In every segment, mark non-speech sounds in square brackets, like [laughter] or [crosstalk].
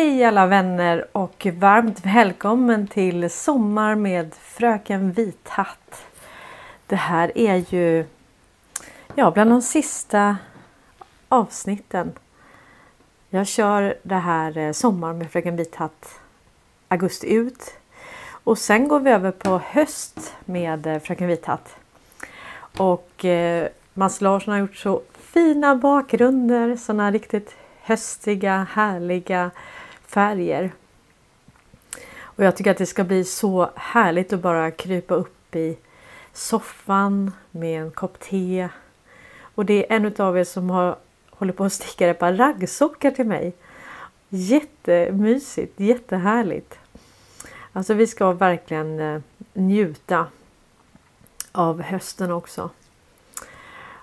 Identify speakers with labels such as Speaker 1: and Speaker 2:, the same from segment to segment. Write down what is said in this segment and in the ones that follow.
Speaker 1: Hej alla vänner och varmt välkommen till Sommar med Fröken Vithatt. Det här är ju ja, bland de sista avsnitten. Jag kör det här eh, Sommar med Fröken Vithatt augusti ut. Och sen går vi över på höst med eh, Fröken Vithatt. Och eh, Mats Larsson har gjort så fina bakgrunder, sådana riktigt höstiga, härliga färger. Och jag tycker att det ska bli så härligt att bara krypa upp i soffan med en kopp te. Och det är en av er som har håller på att sticka ett par raggsockar till mig. Jättemysigt, jättehärligt. Alltså vi ska verkligen eh, njuta av hösten också.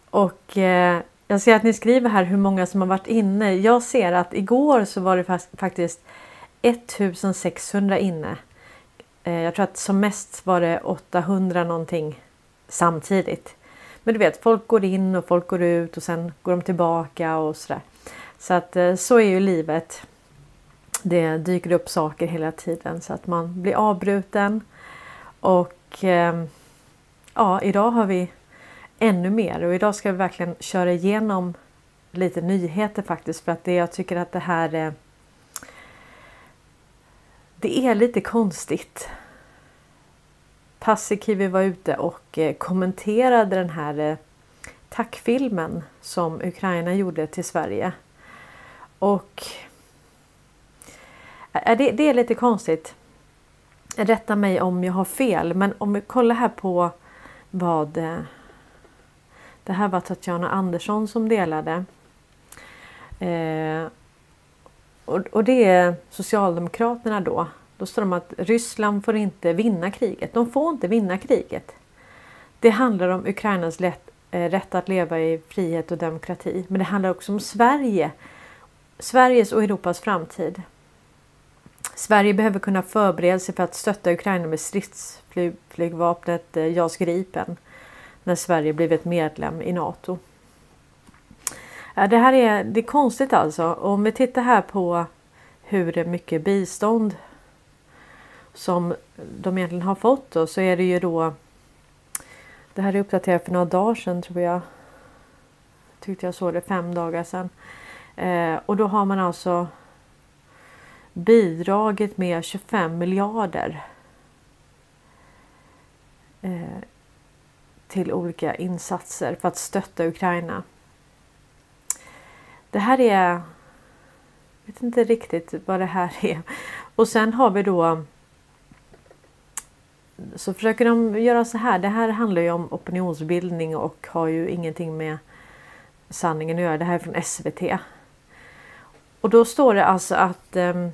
Speaker 1: Och eh, jag ser att ni skriver här hur många som har varit inne. Jag ser att igår så var det faktiskt 1600 inne. Eh, jag tror att som mest var det 800 någonting samtidigt. Men du vet, folk går in och folk går ut och sen går de tillbaka och sådär. Så att eh, så är ju livet. Det dyker upp saker hela tiden så att man blir avbruten. Och ehm, ja, idag har vi ännu mer och idag ska vi verkligen köra igenom lite nyheter faktiskt för att det jag tycker att det här är det är lite konstigt. Paasikivi var ute och eh, kommenterade den här eh, tackfilmen som Ukraina gjorde till Sverige. Och eh, eh, det, det är lite konstigt. Rätta mig om jag har fel men om vi kollar här på vad det här var Tatjana Andersson som delade. Eh, och, och det är Socialdemokraterna då. Då står de att Ryssland får inte vinna kriget. De får inte vinna kriget. Det handlar om Ukrainas lätt, eh, rätt att leva i frihet och demokrati. Men det handlar också om Sverige. Sveriges och Europas framtid. Sverige behöver kunna förbereda sig för att stötta Ukraina med stridsflygvapnet eh, JAS Gripen när Sverige blivit medlem i Nato. Det här är, det är konstigt alltså. Om vi tittar här på hur mycket bistånd som de egentligen har fått då, så är det ju då Det här är uppdaterat för några dagar sedan tror jag. Tyckte jag såg det fem dagar sedan. Eh, och då har man alltså bidragit med 25 miljarder eh, till olika insatser för att stötta Ukraina. Det här är... Jag vet inte riktigt vad det här är. Och sen har vi då så försöker de göra så här. Det här handlar ju om opinionsbildning och har ju ingenting med sanningen att göra. Det här är från SVT. Och då står det alltså att um,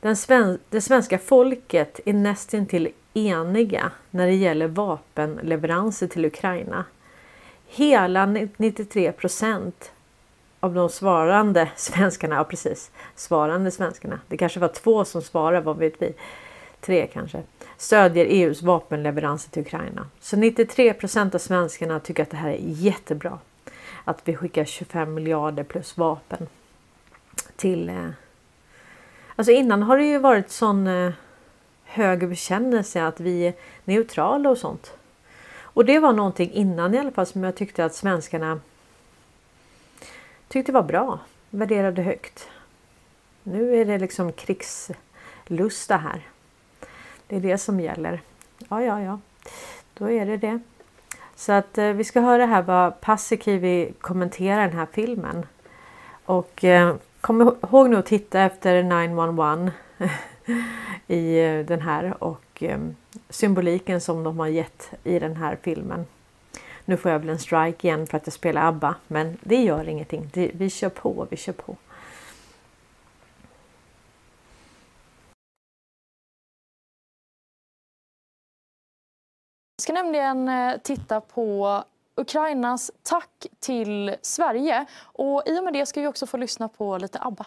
Speaker 1: den sven det svenska folket är nästintill eniga när det gäller vapenleveranser till Ukraina. Hela 93 procent av de svarande svenskarna, ja precis, svarande svenskarna, det kanske var två som svarade, vad vet vi, tre kanske, stödjer EUs vapenleveranser till Ukraina. Så 93 procent av svenskarna tycker att det här är jättebra. Att vi skickar 25 miljarder plus vapen till... Eh... Alltså innan har det ju varit sån eh, eh, hög bekännelse att vi är neutrala och sånt. Och det var någonting innan i alla fall som jag tyckte att svenskarna tyckte var bra, värderade högt. Nu är det liksom krigslusta här. Det är det som gäller. Ja, ja, ja, då är det det. Så att eh, vi ska höra här vad Paasikivi kommenterar den här filmen. Och eh, kom ihåg nu att titta efter 911 [laughs] i eh, den här och ehm, symboliken som de har gett i den här filmen. Nu får jag väl en strike igen för att jag spelar ABBA, men det gör ingenting. vi kör på, vi kör på.
Speaker 2: Vi ska nämligen eh, titta på Ukrainas tack till Sverige och i och med det ska vi också få lyssna på lite ABBA.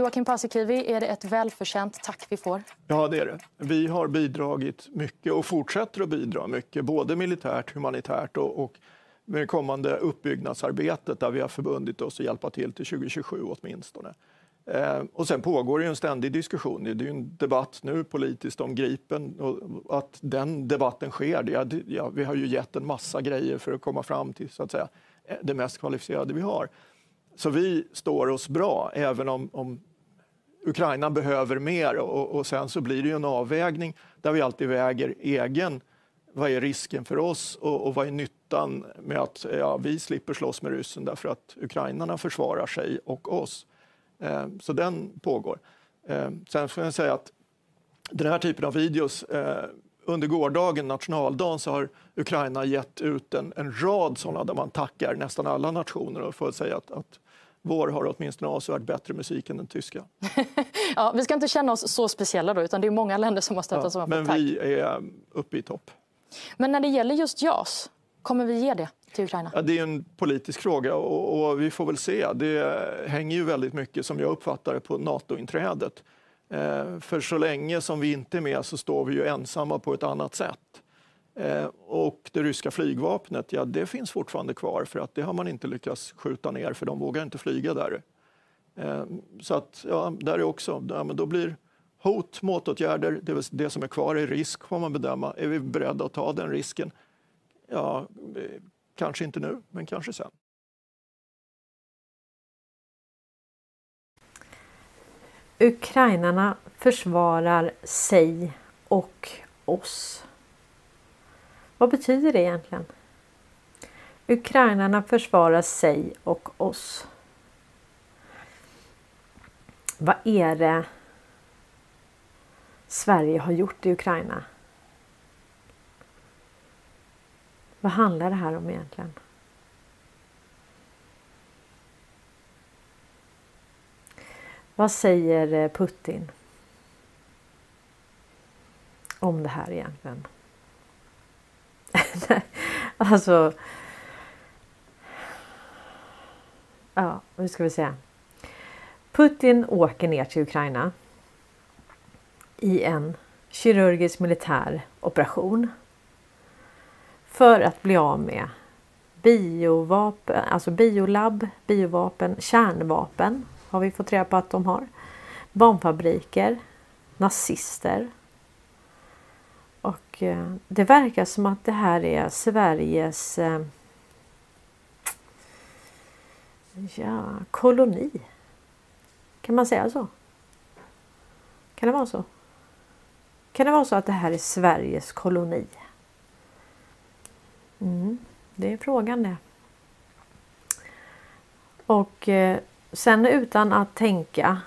Speaker 2: Joakim Paasikivi, är det ett välförtjänt tack vi får?
Speaker 3: Ja, det är det. Vi har bidragit mycket och fortsätter att bidra mycket, både militärt, humanitärt och, och med det kommande uppbyggnadsarbetet där vi har förbundit oss att hjälpa till till 2027 åtminstone. Eh, och sen pågår det en ständig diskussion. Det är ju en debatt nu politiskt om Gripen och att den debatten sker. Det, ja, vi har ju gett en massa grejer för att komma fram till så att säga, eh, det mest kvalificerade vi har. Så vi står oss bra, även om, om Ukraina behöver mer. Och, och, sen så blir det ju en avvägning där vi alltid väger egen vad är risken för oss och, och vad är nyttan med att ja, vi slipper slåss med ryssen därför att ukrainarna försvarar sig och oss. Eh, så den pågår. Eh, sen får jag säga att den här typen av videos eh, under gårdagen, nationaldagen, så har Ukraina gett ut en, en rad sådana där man tackar nästan alla nationer och får säga att, att vår har åtminstone avsevärt bättre musik än den tyska. [laughs]
Speaker 2: ja, vi ska inte känna oss så speciella då, utan det är många länder som har stöttat ja, oss.
Speaker 3: Men vi är uppe i topp.
Speaker 2: Men när det gäller just JAS, kommer vi ge det till Ukraina?
Speaker 3: Ja, det är en politisk fråga och, och, vi får väl se. Det hänger ju väldigt mycket, som jag uppfattar det, på NATO-inträdet. Eh, för så länge som vi inte är med så står vi ju ensamma på ett annat sätt. Eh, och det ryska flygvapnet, ja det finns fortfarande kvar för att det har man inte lyckats skjuta ner för de vågar inte flyga där. Eh, så att, ja, där är också, ja, men då blir hot, motåtgärder, det, det som är kvar är risk får man bedöma. Är vi beredda att ta den risken? Ja, eh, kanske inte nu, men kanske sen.
Speaker 1: Ukrainarna försvarar sig och oss. Vad betyder det egentligen? Ukrainarna försvarar sig och oss. Vad är det Sverige har gjort i Ukraina? Vad handlar det här om egentligen? Vad säger eh, Putin om det här egentligen? [laughs] alltså... Ja, hur ska vi säga? Putin åker ner till Ukraina i en kirurgisk militär operation för att bli av med biovapen, alltså biolabb, biovapen, kärnvapen har vi fått reda på att de har. Barnfabriker, nazister, och eh, det verkar som att det här är Sveriges eh, ja, koloni. Kan man säga så? Kan det vara så? Kan det vara så att det här är Sveriges koloni? Mm, det är frågan det. Och eh, sen utan att tänka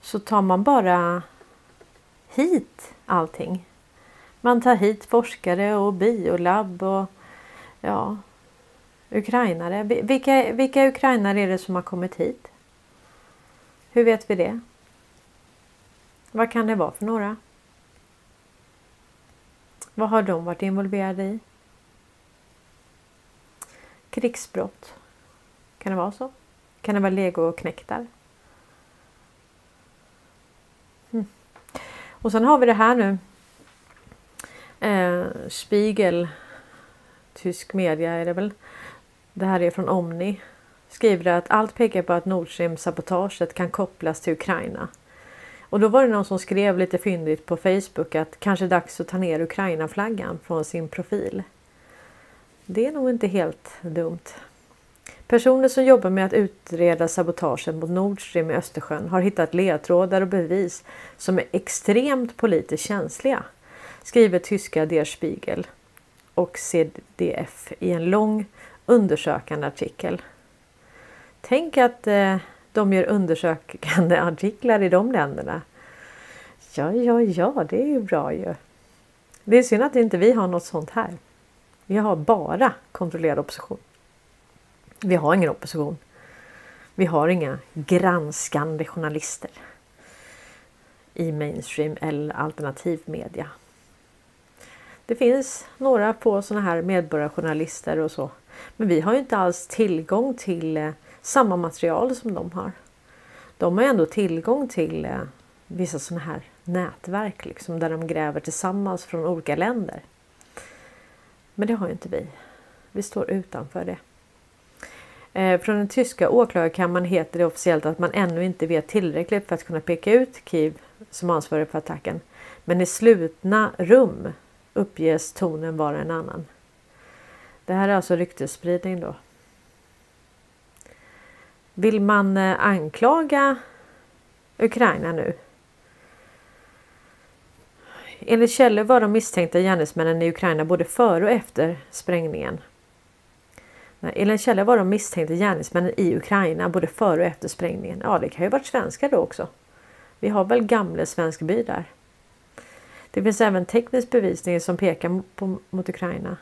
Speaker 1: så tar man bara hit allting. Man tar hit forskare och biolabb och ja, ukrainare. Vilka, vilka ukrainare är det som har kommit hit? Hur vet vi det? Vad kan det vara för några? Vad har de varit involverade i? Krigsbrott? Kan det vara så? Kan det vara legoknektar? Och sen har vi det här nu. Eh, Spiegel, tysk media är det väl. Det här är från Omni. Skriver att allt pekar på att Nord Stream-sabotaget kan kopplas till Ukraina. Och då var det någon som skrev lite fyndigt på Facebook att kanske dags att ta ner Ukraina-flaggan från sin profil. Det är nog inte helt dumt. Personer som jobbar med att utreda sabotagen mot Nord Stream i Östersjön har hittat ledtrådar och bevis som är extremt politiskt känsliga, skriver tyska Der Spiegel och CDF i en lång undersökande artikel. Tänk att eh, de gör undersökande artiklar i de länderna. Ja, ja, ja, det är ju bra ju. Det är synd att inte vi har något sånt här. Vi har bara kontrollerad opposition. Vi har ingen opposition. Vi har inga granskande journalister i mainstream eller alternativ media. Det finns några på sådana här medborgarjournalister och så. Men vi har ju inte alls tillgång till eh, samma material som de har. De har ändå tillgång till eh, vissa sådana här nätverk liksom, där de gräver tillsammans från olika länder. Men det har ju inte vi. Vi står utanför det. Eh, från den tyska åklagarkammaren heter det officiellt att man ännu inte vet tillräckligt för att kunna peka ut Kiev som ansvarig för attacken. Men i slutna rum uppges tonen vara en annan. Det här är alltså ryktesspridning då. Vill man eh, anklaga Ukraina nu? Enligt källor var de misstänkta gärningsmännen i Ukraina både före och efter sprängningen. Enligt källor var de misstänkta gärningsmännen i Ukraina både före och efter sprängningen. Ja, det kan ju varit svenskar då också. Vi har väl gamle svensk by där. Det finns även teknisk bevisning som pekar på, mot Ukraina.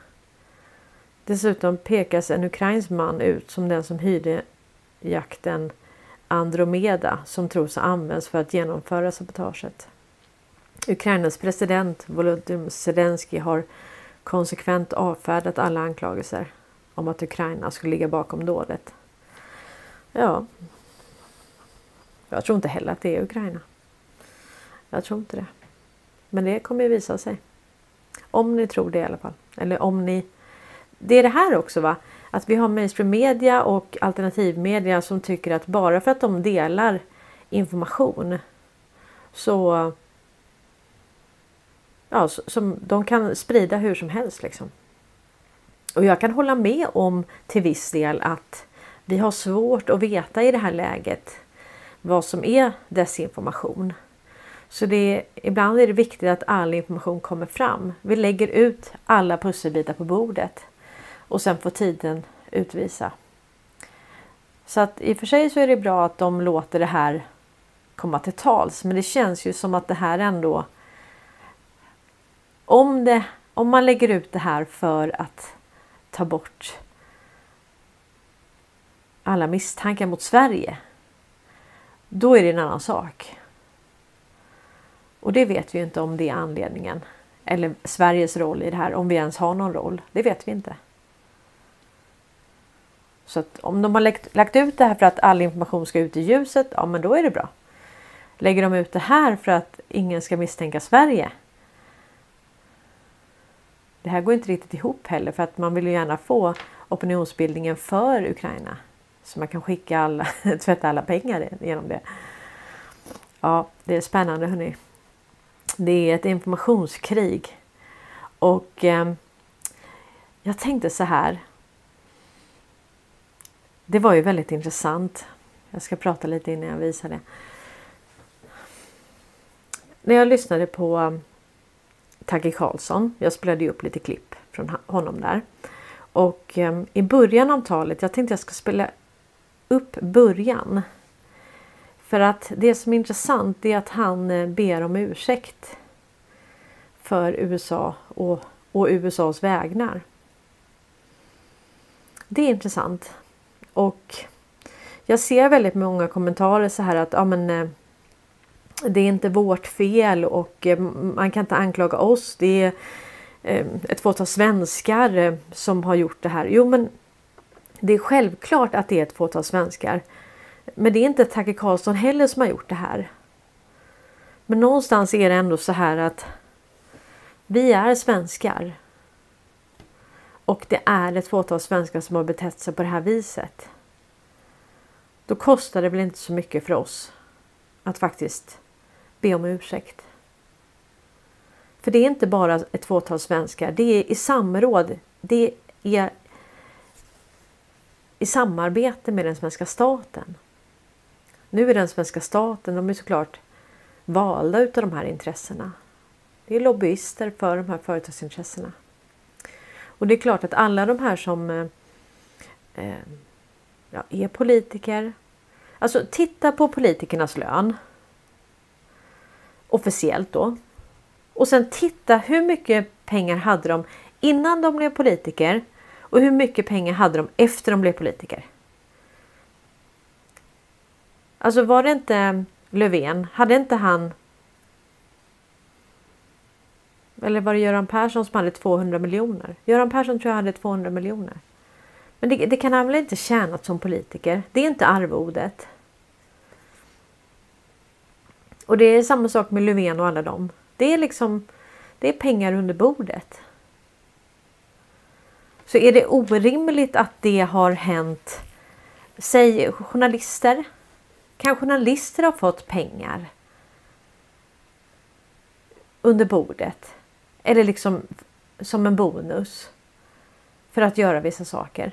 Speaker 1: Dessutom pekas en ukrainsk man ut som den som hyrde jakten Andromeda som tros ha använts för att genomföra sabotaget. Ukrainas president Volodymyr Zelensky har konsekvent avfärdat alla anklagelser om att Ukraina skulle ligga bakom dådet. Ja, jag tror inte heller att det är Ukraina. Jag tror inte det. Men det kommer ju visa sig. Om ni tror det i alla fall. Eller om ni... Det är det här också va? Att vi har mainstream media och alternativmedia som tycker att bara för att de delar information så... Ja, som de kan sprida hur som helst liksom. Och jag kan hålla med om till viss del att vi har svårt att veta i det här läget vad som är desinformation. Så det är, ibland är det viktigt att all information kommer fram. Vi lägger ut alla pusselbitar på bordet och sen får tiden utvisa. Så att i och för sig så är det bra att de låter det här komma till tals, men det känns ju som att det här ändå. Om det om man lägger ut det här för att ta bort alla misstankar mot Sverige. Då är det en annan sak. Och det vet vi inte om det är anledningen. Eller Sveriges roll i det här, om vi ens har någon roll. Det vet vi inte. Så att om de har lagt, lagt ut det här för att all information ska ut i ljuset, ja men då är det bra. Lägger de ut det här för att ingen ska misstänka Sverige, det här går inte riktigt ihop heller för att man vill ju gärna få opinionsbildningen för Ukraina. Så man kan skicka alla, [laughs] tvätta alla pengar genom det. Ja, det är spännande hörni. Det är ett informationskrig. Och eh, jag tänkte så här. Det var ju väldigt intressant. Jag ska prata lite innan jag visar det. När jag lyssnade på ehm, Tagge Karlsson. Jag spelade ju upp lite klipp från honom där. Och eh, i början av talet, jag tänkte jag ska spela upp början. För att det som är intressant är att han eh, ber om ursäkt för USA och, och USAs vägnar. Det är intressant. Och jag ser väldigt många kommentarer så här att ja, men, eh, det är inte vårt fel och eh, man kan inte anklaga oss. Det är eh, ett fåtal svenskar eh, som har gjort det här. Jo, men det är självklart att det är ett fåtal svenskar. Men det är inte Tacke Karlsson heller som har gjort det här. Men någonstans är det ändå så här att vi är svenskar. Och det är ett fåtal svenskar som har betett sig på det här viset. Då kostar det väl inte så mycket för oss att faktiskt be om ursäkt. För det är inte bara ett fåtal svenskar. Det är i samråd. Det är i samarbete med den svenska staten. Nu är den svenska staten, de är såklart valda utav de här intressena. Det är lobbyister för de här företagsintressena. Och det är klart att alla de här som eh, eh ja, är politiker. Alltså titta på politikernas lön officiellt då. Och sen titta hur mycket pengar hade de innan de blev politiker och hur mycket pengar hade de efter de blev politiker. Alltså var det inte Löfven, hade inte han eller var det Göran Persson som hade 200 miljoner? Göran Persson tror jag hade 200 miljoner. Men det, det kan han väl inte tjänat som politiker? Det är inte arvodet. Och det är samma sak med Löfven och alla dem. Det är liksom det är pengar under bordet. Så är det orimligt att det har hänt, säg journalister. Kan journalister ha fått pengar under bordet? Eller liksom som en bonus för att göra vissa saker.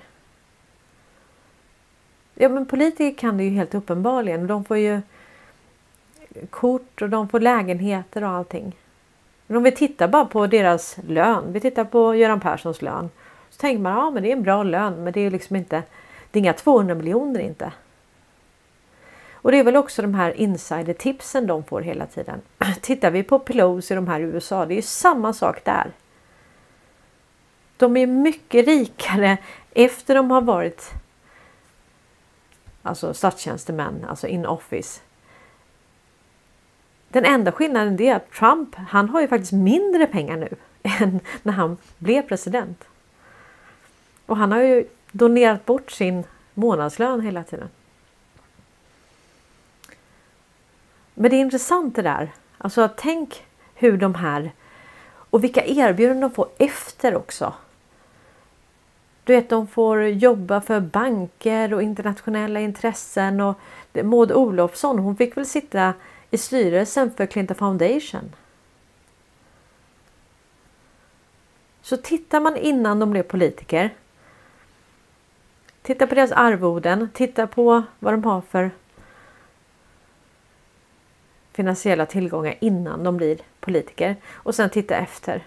Speaker 1: Ja men politiker kan det ju helt uppenbarligen. De får ju kort och de får lägenheter och allting. Men om vi tittar bara på deras lön. Vi tittar på Göran Perssons lön. Så tänker man ja men det är en bra lön men det är liksom inte det är inga 200 miljoner inte. Och det är väl också de här insider-tipsen de får hela tiden. [clears throat] Tittar vi på Pelosi de här i USA, det är ju samma sak där. De är mycket rikare efter de har varit alltså statstjänstemän, alltså in office. Den enda skillnaden är att Trump, han har ju faktiskt mindre pengar nu [laughs] än när han blev president. Och han har ju donerat bort sin månadslön hela tiden. Men det är intressant det där. Alltså tänk hur de här och vilka erbjudanden de får efter också. Du vet, de får jobba för banker och internationella intressen och Maud Olofsson, hon fick väl sitta i styrelsen för Clinton Foundation. Så tittar man innan de blev politiker. Titta på deras arvoden, titta på vad de har för finansiella tillgångar innan de blir politiker och sen titta efter.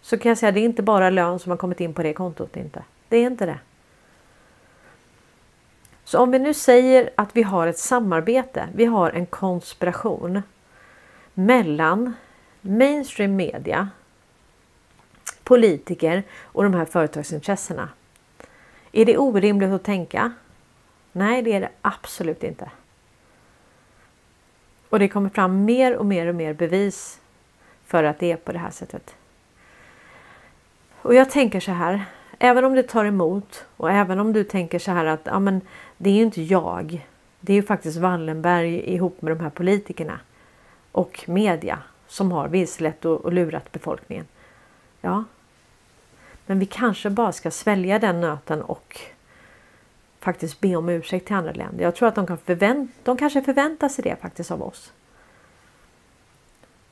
Speaker 1: Så kan jag säga att det är inte bara lön som har kommit in på det kontot. Inte. Det är inte det. Så om vi nu säger att vi har ett samarbete, vi har en konspiration mellan mainstream media, politiker och de här företagsintressena. Är det orimligt att tänka? Nej, det är det absolut inte. Och det kommer fram mer och mer och mer bevis för att det är på det här sättet. Och jag tänker så här, även om det tar emot och även om du tänker så här att ja, men det är ju inte jag. Det är ju faktiskt Wallenberg ihop med de här politikerna och media som har vilselett och, och lurat befolkningen. Ja, men vi kanske bara ska svälja den nöten och faktiskt be om ursäkt till andra länder. Jag tror att de, kan förvänt de kanske förväntar sig det faktiskt av oss.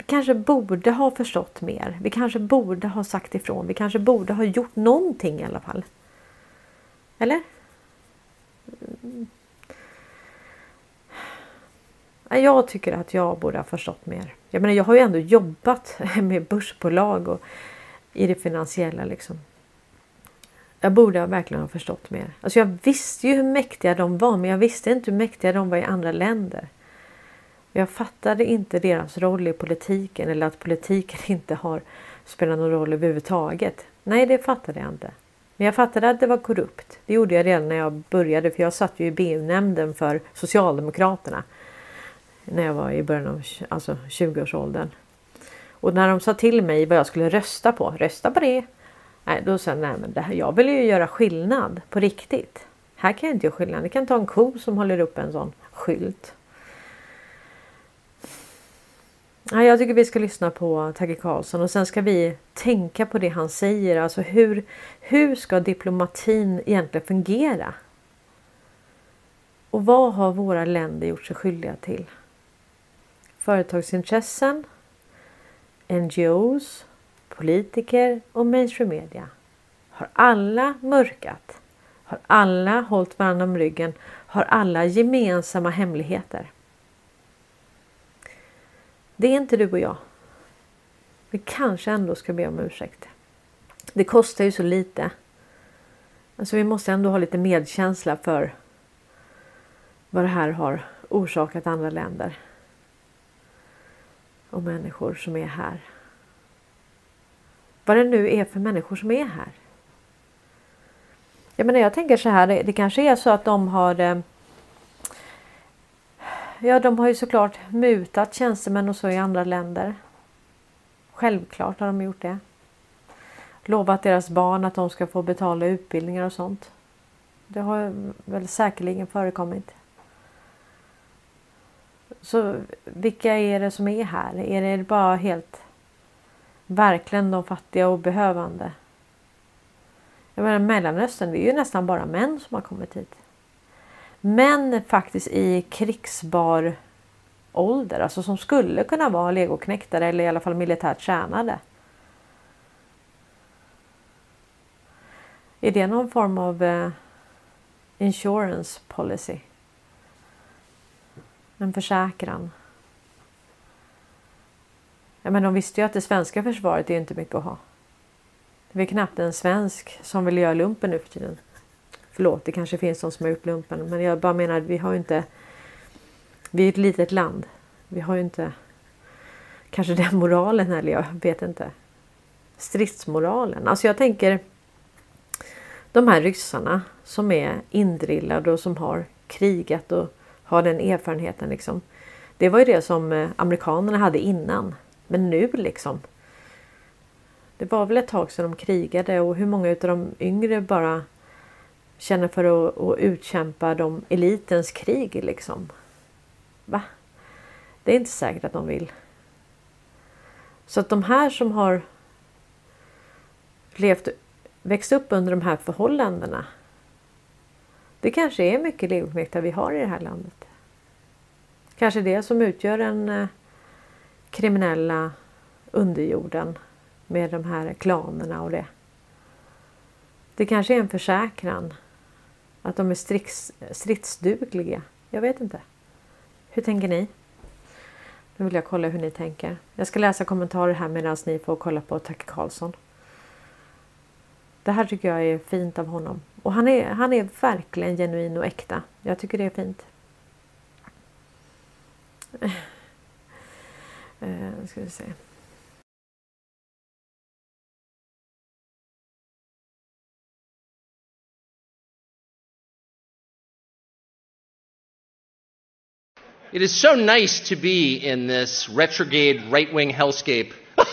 Speaker 1: Vi kanske borde ha förstått mer. Vi kanske borde ha sagt ifrån. Vi kanske borde ha gjort någonting i alla fall. Eller? Mm. Jag tycker att jag borde ha förstått mer. Jag menar, jag har ju ändå jobbat [laughs] med börsbolag och i det finansiella liksom. Jag borde verkligen ha förstått mer. Alltså jag visste ju hur mäktiga de var men jag visste inte hur mäktiga de var i andra länder. Jag fattade inte deras roll i politiken eller att politiken [laughs] inte har spelat någon roll överhuvudtaget. Nej, det fattade jag inte. Men jag fattade att det var korrupt. Det gjorde jag redan när jag började för jag satt ju i BU-nämnden för Socialdemokraterna. När jag var i början av alltså 20-årsåldern. Och när de sa till mig vad jag skulle rösta på, rösta på det. Nej, då sa jag, nej men det här, jag vill ju göra skillnad på riktigt. Här kan jag inte göra skillnad. Det kan ta en ko som håller upp en sån skylt. Ja, jag tycker vi ska lyssna på Tage Karlsson och sen ska vi tänka på det han säger. Alltså hur, hur ska diplomatin egentligen fungera? Och vad har våra länder gjort sig skyldiga till? Företagsintressen, NGOs, politiker och mainstream media har alla mörkat, har alla hållit varandra om ryggen, har alla gemensamma hemligheter. Det är inte du och jag. Vi kanske ändå ska be om ursäkt. Det kostar ju så lite. Alltså vi måste ändå ha lite medkänsla för vad det här har orsakat andra länder. Och människor som är här. Vad det nu är för människor som är här. Jag menar jag tänker så här, det, det kanske är så att de har eh, Ja, de har ju såklart mutat tjänstemän och så i andra länder. Självklart har de gjort det. Lovat deras barn att de ska få betala utbildningar och sånt. Det har väl säkerligen förekommit. Så vilka är det som är här? Är det bara helt verkligen de fattiga och behövande? Jag menar Mellanöstern, det är ju nästan bara män som har kommit hit. Män faktiskt i krigsbar ålder, alltså som skulle kunna vara legoknäktare eller i alla fall militärt tjänade. Är det någon form av eh, insurance policy? En försäkran? Ja, men de visste ju att det svenska försvaret är inte mycket att ha. Det är knappt en svensk som vill göra lumpen nu för tiden. Förlåt, det kanske finns de som har gjort lumpen, men jag bara menar att vi har ju inte. Vi är ett litet land. Vi har ju inte kanske den moralen eller jag vet inte. Stridsmoralen. Alltså jag tänker de här ryssarna som är indrillade och som har krigat och har den erfarenheten liksom. Det var ju det som eh, amerikanerna hade innan. Men nu liksom. Det var väl ett tag sedan de krigade och hur många av de yngre bara känner för att, att utkämpa de elitens krig liksom. Va? Det är inte säkert att de vill. Så att de här som har levt, växt upp under de här förhållandena. Det kanske är mycket legoknektar vi har i det här landet. Kanske det som utgör den eh, kriminella underjorden med de här klanerna och det. Det kanske är en försäkran att de är strids, stridsdugliga. Jag vet inte. Hur tänker ni? Nu vill jag kolla hur ni tänker. Jag ska läsa kommentarer här medan ni får kolla på Tacke Karlsson. Det här tycker jag är fint av honom. Och han är, han är verkligen genuin och äkta. Jag tycker det är fint. Eh, ska vi se.
Speaker 4: It is so nice to be in this retrograde right wing hellscape. [laughs] this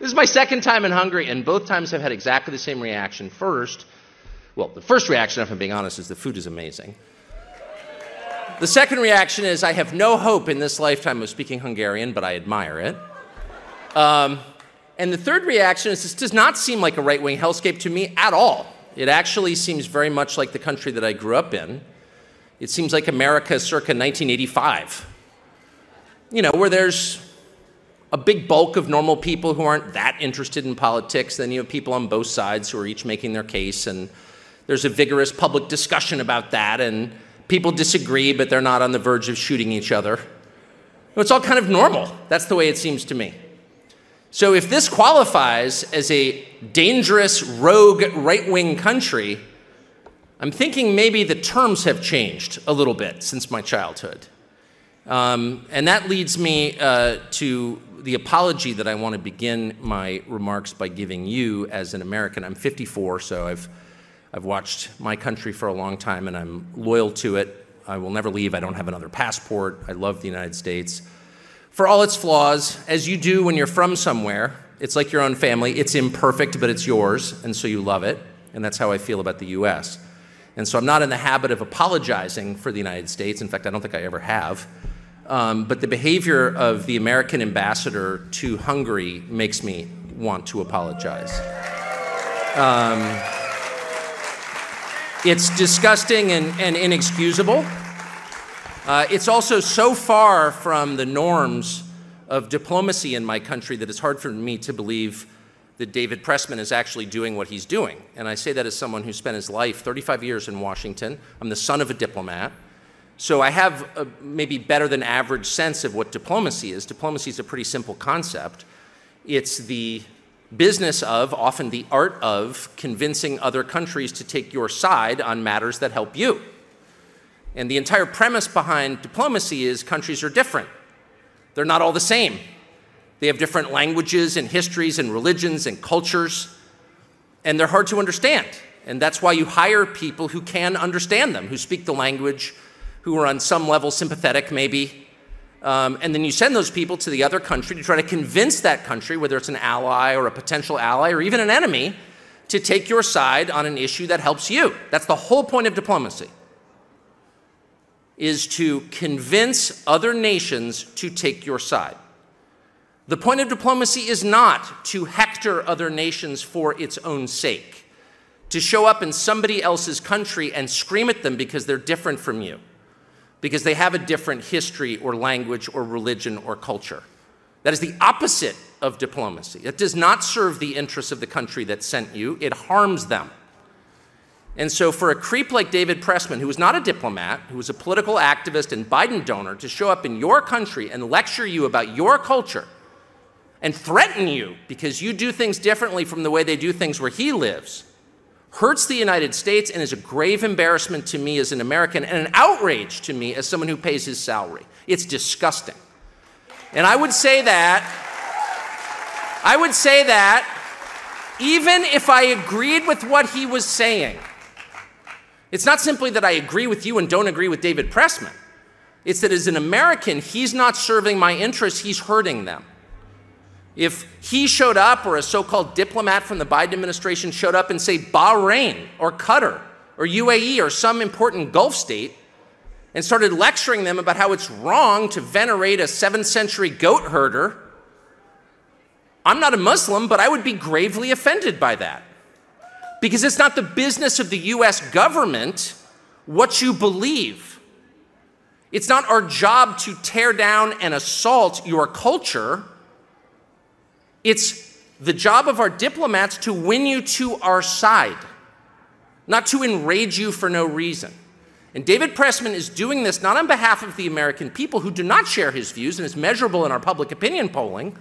Speaker 4: is my second time in Hungary, and both times I've had exactly the same reaction. First, well, the first reaction, if I'm being honest, is the food is amazing. The second reaction is I have no hope in this lifetime of speaking Hungarian, but I admire it. Um, and the third reaction is this does not seem like a right wing hellscape to me at all. It actually seems very much like the country that I grew up in. It seems like America circa 1985. You know, where there's a big bulk of normal people who aren't that interested in politics. Then you have people on both sides who are each making their case, and there's a vigorous public discussion about that, and people disagree, but they're not on the verge of shooting each other. It's all kind of normal. That's the way it seems to me. So if this qualifies as a dangerous, rogue, right wing country, I'm thinking maybe the terms have changed a little bit since my childhood. Um, and that leads me uh, to the apology that I want to begin my remarks by giving you as an American. I'm 54, so I've, I've watched my country for a long time and I'm loyal to it. I will never leave. I don't have another passport. I love the United States. For all its flaws, as you do when you're from somewhere, it's like your own family. It's imperfect, but it's yours, and so you love it. And that's how I feel about the US. And so I'm not in the habit of apologizing for the United States. In fact, I don't think I ever have. Um, but the behavior of the American ambassador to Hungary makes me want to apologize. Um, it's disgusting and, and inexcusable. Uh, it's also so far from the norms of diplomacy in my country that it's hard for me to believe that David Pressman is actually doing what he's doing. And I say that as someone who spent his life 35 years in Washington. I'm the son of a diplomat. So I have a maybe better than average sense of what diplomacy is. Diplomacy is a pretty simple concept. It's the business of, often the art of, convincing other countries to take your side on matters that help you. And the entire premise behind diplomacy is countries are different. They're not all the same. They have different languages and histories and religions and cultures, and they're hard to understand. And that's why you hire people who can understand them, who speak the language, who are on some level sympathetic, maybe. Um, and then you send those people to the other country to try to convince that country, whether it's an ally or a potential ally or even an enemy, to take your side on an issue that helps you. That's the whole point of diplomacy. Is to convince other nations to take your side. The point of diplomacy is not to hector other nations for its own sake, to show up in somebody else's country and scream at them because they're different from you, because they have a different history or language or religion or culture. That is the opposite of diplomacy. It does not serve the interests of the country that sent you, it harms them. And so, for a creep like David Pressman, who was not a diplomat, who was a political activist and Biden donor, to show up in your country and lecture you about your culture and threaten you because you do things differently from the way they do things where he lives hurts the United States and is a grave embarrassment to me as an American and an outrage to me as someone who pays his salary. It's disgusting. And I would say that, I would say that even if I agreed with what he was saying, it's not simply that I agree with you and don't agree with David Pressman. It's that as an American, he's not serving my interests, he's hurting them. If he showed up or a so called diplomat from the Biden administration showed up and say Bahrain or Qatar or UAE or some important Gulf state and started lecturing them about how it's wrong to venerate a 7th century goat herder, I'm not a Muslim, but I would be gravely offended by that. Because it's not the business of the US government what you believe. It's not our job to tear down and assault your culture. It's the job of our diplomats to win you to our side, not to enrage you for no reason. And David Pressman is doing this not on behalf of the American people who do not share his views, and it's measurable in our public opinion polling.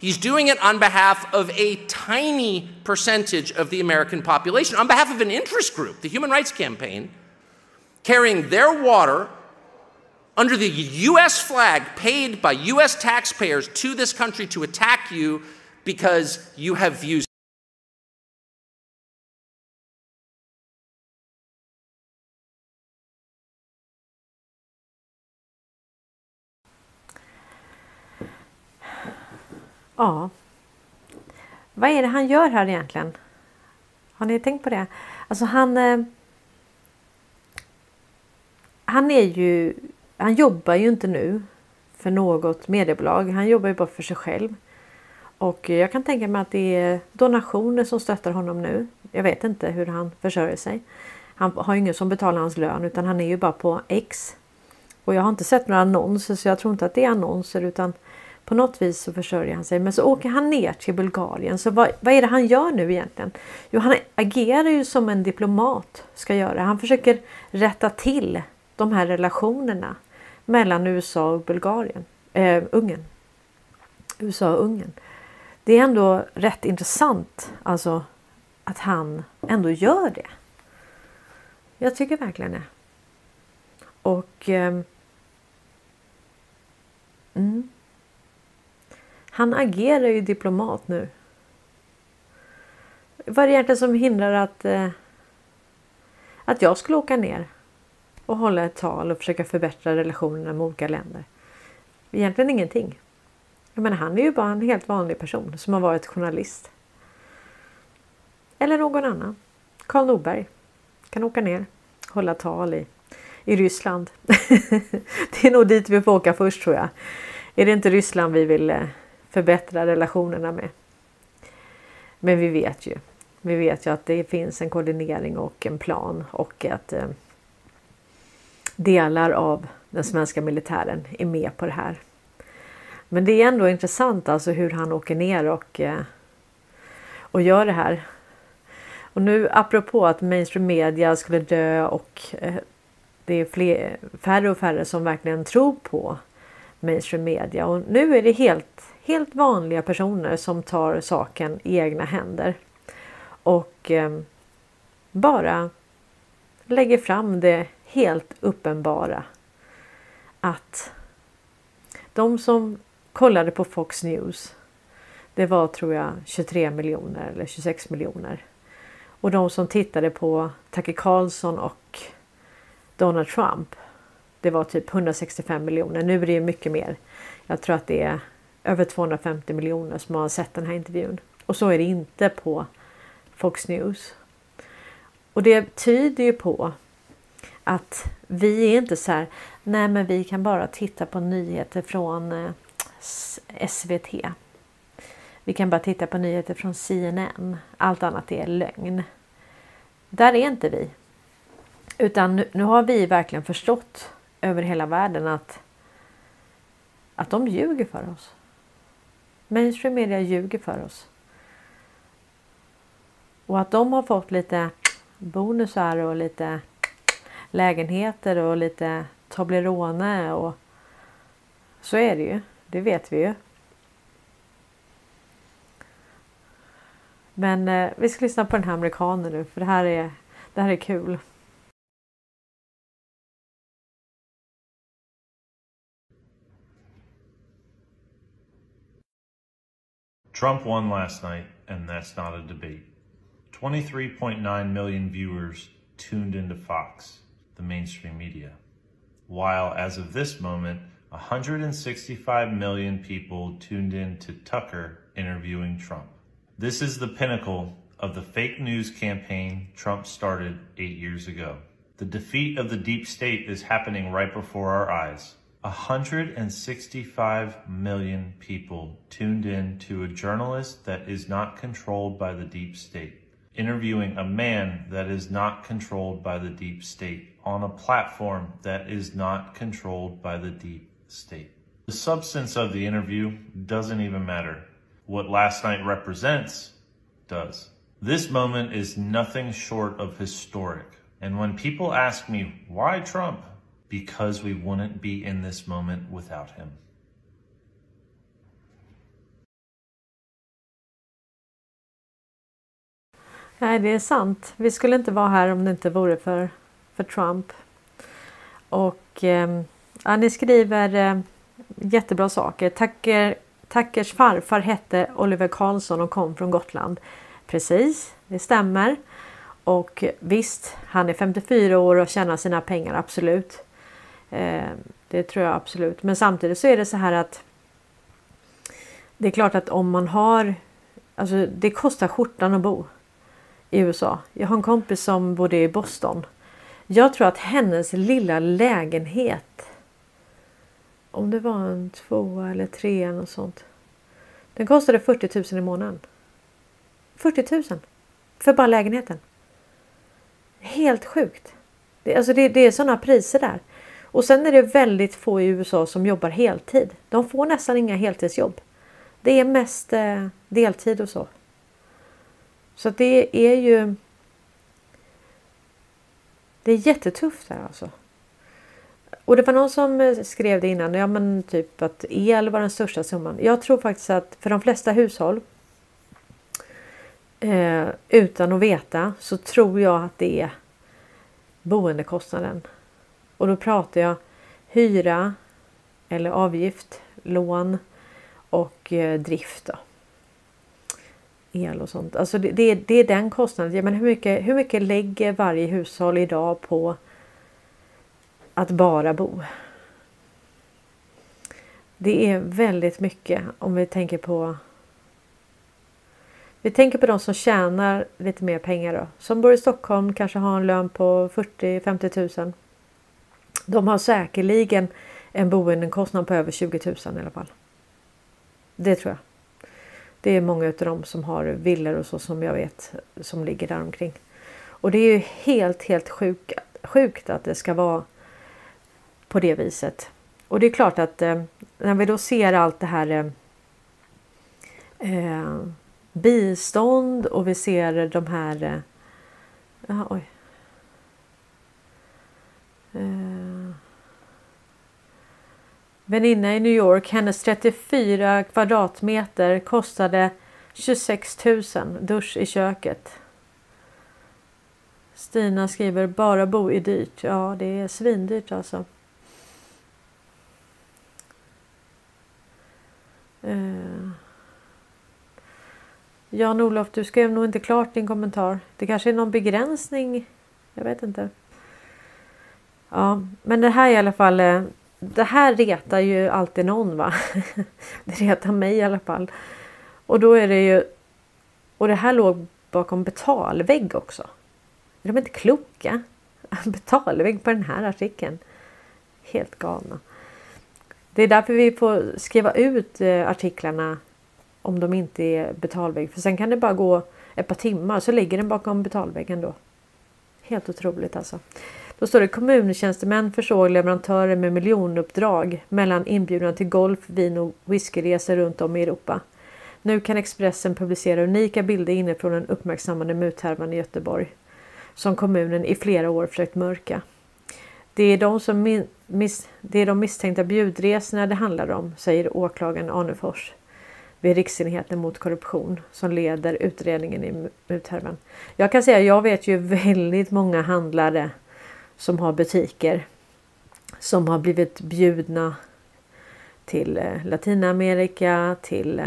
Speaker 4: He's doing it on behalf of a tiny percentage of the American population, on behalf of an interest group, the Human Rights Campaign, carrying their water under the US flag paid by US taxpayers to this country to attack you because you have views.
Speaker 1: Ja. Vad är det han gör här egentligen? Har ni tänkt på det? Alltså han... Eh, han är ju... Han jobbar ju inte nu för något mediebolag. Han jobbar ju bara för sig själv. Och jag kan tänka mig att det är donationer som stöttar honom nu. Jag vet inte hur han försörjer sig. Han har ingen som betalar hans lön utan han är ju bara på X. Och jag har inte sett några annonser så jag tror inte att det är annonser utan på något vis så försörjer han sig. Men så åker han ner till Bulgarien. Så vad, vad är det han gör nu egentligen? Jo, han agerar ju som en diplomat ska göra. Han försöker rätta till de här relationerna mellan USA och Bulgarien. Eh, Ungern. USA och Ungern det är ändå rätt intressant alltså att han ändå gör det. Jag tycker verkligen det. Och eh, mm, Han agerar ju diplomat nu. Vad är det egentligen som hindrar att, eh, att jag skulle åka ner och hålla ett tal och försöka förbättra relationerna med olika länder? Egentligen ingenting. Jag menar, han är ju bara en helt vanlig person som har varit journalist. Eller någon annan. Karl Norberg kan åka ner hålla tal i, i Ryssland. [laughs] det är nog dit vi får åka först tror jag. Är det inte Ryssland vi vill eh, förbättra relationerna med? Men vi vet ju. Vi vet ju att det finns en koordinering och en plan och att eh, delar av den svenska militären är med på det här. Men det är ändå intressant alltså hur han åker ner och, eh, och gör det här. Och nu apropå att mainstream media skulle dö och eh, det är fler, färre och färre som verkligen tror på mainstream media. Och nu är det helt, helt vanliga personer som tar saken i egna händer. Och eh, bara lägger fram det helt uppenbara. Att de som kollade på Fox News. Det var tror jag 23 miljoner eller 26 miljoner. Och de som tittade på Tucker Carlson och Donald Trump. Det var typ 165 miljoner. Nu är det mycket mer. Jag tror att det är över 250 miljoner som har sett den här intervjun. Och så är det inte på Fox News. Och det tyder ju på att vi är inte så här, nej men vi kan bara titta på nyheter från eh, SVT. Vi kan bara titta på nyheter från CNN. Allt annat är lögn. Där är inte vi. Utan nu, nu har vi verkligen förstått över hela världen att, att de ljuger för oss. Mainstream media ljuger för oss. Och att de har fått lite bonusar och lite lägenheter och lite Toblerone och så är det ju. Det vet vi ju. Men eh, vi ska lyssna på den här amerikanen nu för det här är, det här är kul.
Speaker 5: Trump won last night, and that's not a debate. 23.9 million viewers tuned into Fox, the mainstream media. While, as of this moment, 165 million people tuned in to Tucker interviewing Trump. This is the pinnacle of the fake news campaign Trump started eight years ago. The defeat of the deep state is happening right before our eyes. 165 million people tuned in to a journalist that is not controlled by the deep state, interviewing a man that is not controlled by the deep state on a platform that is not controlled by the deep state. The substance of the interview doesn't even matter. What last night represents does. This moment is nothing short of historic. And when people ask me, why Trump? because we wouldn't be in this moment without him.
Speaker 1: Nej, det är sant. Vi skulle inte vara här om det inte vore för, för Trump. Och eh, ja, ni skriver eh, jättebra saker. Tacker, Tackers farfar hette Oliver Karlsson och kom från Gotland. Precis, det stämmer. Och visst, han är 54 år och tjänar sina pengar, absolut. Eh, det tror jag absolut. Men samtidigt så är det så här att det är klart att om man har Alltså det kostar skjortan att bo i USA. Jag har en kompis som bodde i Boston. Jag tror att hennes lilla lägenhet om det var en tvåa eller trea eller något sånt. Den kostade 40 000 i månaden. 40 000 för bara lägenheten. Helt sjukt. Det, alltså det, det är sådana priser där. Och sen är det väldigt få i USA som jobbar heltid. De får nästan inga heltidsjobb. Det är mest eh, deltid och så. Så det är ju. Det är jättetufft här alltså. Och det var någon som eh, skrev det innan, ja men typ att el var den största summan. Jag tror faktiskt att för de flesta hushåll eh, utan att veta så tror jag att det är boendekostnaden. Och då pratar jag hyra eller avgift, lån och eh, drift. Då. El och sånt. Alltså det, det, det är den kostnaden. Ja, men hur, mycket, hur mycket lägger varje hushåll idag på att bara bo? Det är väldigt mycket om vi tänker på vi tänker på de som tjänar lite mer pengar då. Som bor i Stockholm, kanske har en lön på 40-50 000. De har säkerligen en boendekostnad på över 20 000 i alla fall. Det tror jag. Det är många av dem som har villor och så som jag vet som ligger där omkring. Och det är ju helt, helt sjuk, sjukt att det ska vara på det viset. Och det är klart att eh, när vi då ser allt det här eh, eh bistånd och vi ser de här eh, ja, oj. Eh, väninna i New York, hennes 34 kvadratmeter kostade 26 000 dusch i köket. Stina skriver bara bo är dyrt. Ja, det är svindyrt alltså. Eh. Jan-Olof, du skrev nog inte klart din kommentar. Det kanske är någon begränsning. Jag vet inte. Ja, men det här i alla fall. Eh, det här retar ju alltid någon va. [laughs] Det retar mig i alla fall. Och då är det ju. Och det här låg bakom betalvägg också. Är de inte kloka? [laughs] Betalvägg på den här artikeln. Helt galna. Det är därför vi får skriva ut eh, artiklarna om de inte är betalvägg. För sen kan det bara gå ett par timmar så ligger den bakom betalväggen då. Helt otroligt alltså. Då står det kommuntjänstemän försåg leverantörer med miljonuppdrag mellan inbjudan till golf, vin och whiskyresor runt om i Europa. Nu kan Expressen publicera unika bilder inifrån den uppmärksammade muthärvan i Göteborg som kommunen i flera år försökt mörka. Det är de, som miss, det är de misstänkta bjudresorna det handlar om, säger åklagaren Anefors vid Riksenheten mot korruption som leder utredningen i muthärvan. Jag kan säga, jag vet ju väldigt många handlare som har butiker som har blivit bjudna till eh, Latinamerika, till eh,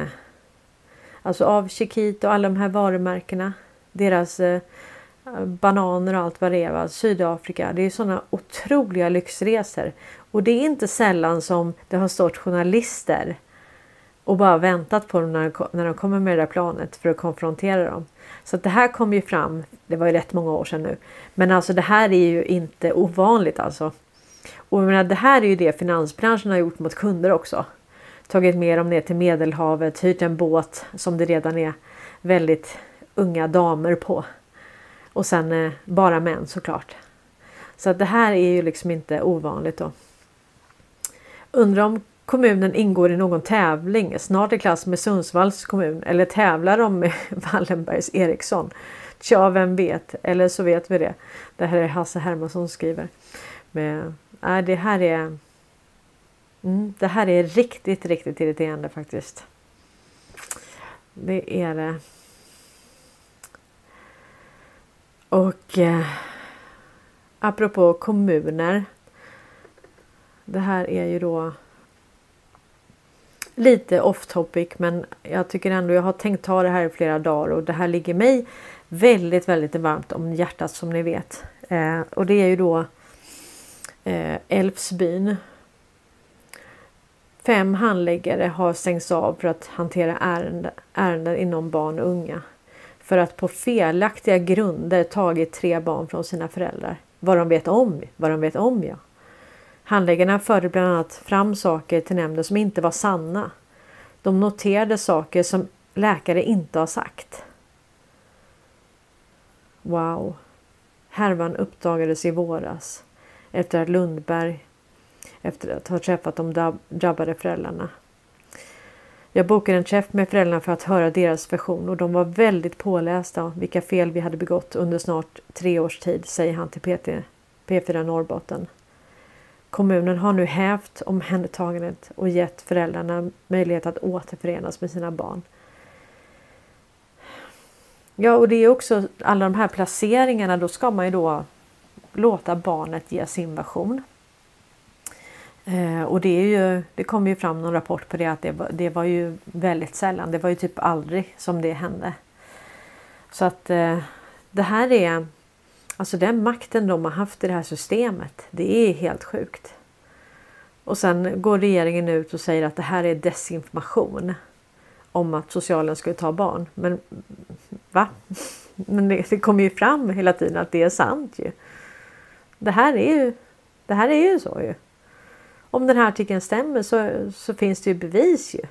Speaker 1: alltså av Chiquito och alla de här varumärkena. Deras eh, bananer och allt vad det är. Sydafrika. Det är sådana otroliga lyxresor. Och det är inte sällan som det har stått journalister och bara väntat på dem när, när de kommer med det där planet för att konfrontera dem. Så att det här kom ju fram, det var ju rätt många år sedan nu. Men alltså det här är ju inte ovanligt alltså. Och jag menar, det här är ju det finansbranschen har gjort mot kunder också. Tagit med dem ner till Medelhavet, hyrt en båt som det redan är väldigt unga damer på. Och sen eh, bara män såklart. Så att det här är ju liksom inte ovanligt då. Undrar om kommunen ingår i någon tävling snart i klass med Sundsvalls kommun eller tävlar de med [laughs] Wallenbergs Eriksson? Tja, vem vet? Eller så vet vi det. Det här är Hasse Hermansson skriver. Men, äh, det här är mm, Det här är riktigt, riktigt irriterande faktiskt. Det är det. Och eh, apropå kommuner. Det här är ju då lite off topic men jag tycker ändå jag har tänkt ta det här i flera dagar och det här ligger mig väldigt, väldigt varmt om hjärtat som ni vet. Eh, och det är ju då eh, Älvsbyn. Fem handläggare har stängts av för att hantera ärenden, ärenden inom barn och unga. För att på felaktiga grunder tagit tre barn från sina föräldrar. Vad de vet om, vad de vet om ja. Handläggarna förde bland annat fram saker till nämnden som inte var sanna. De noterade saker som läkare inte har sagt. Wow. Härvan uppdagades i våras efter att Lundberg efter att ha träffat de drabbade föräldrarna. Jag bokade en träff med föräldrarna för att höra deras version och de var väldigt pålästa om vilka fel vi hade begått under snart tre års tid, säger han till PT, P4 Norrbotten. Kommunen har nu hävt omhändertagandet och gett föräldrarna möjlighet att återförenas med sina barn. Ja, och det är också alla de här placeringarna. Då ska man ju då låta barnet ge sin version. Eh, och det, är ju, det kom ju fram någon rapport på det att det var, det var ju väldigt sällan. Det var ju typ aldrig som det hände. Så att eh, det här är Alltså den makten de har haft i det här systemet. Det är helt sjukt. Och sen går regeringen ut och säger att det här är desinformation. Om att socialen skulle ta barn. Men va? Men det, det kommer ju fram hela tiden att det är sant ju. Det här är ju, det här är ju så ju. Om den här artikeln stämmer så, så finns det ju bevis ju.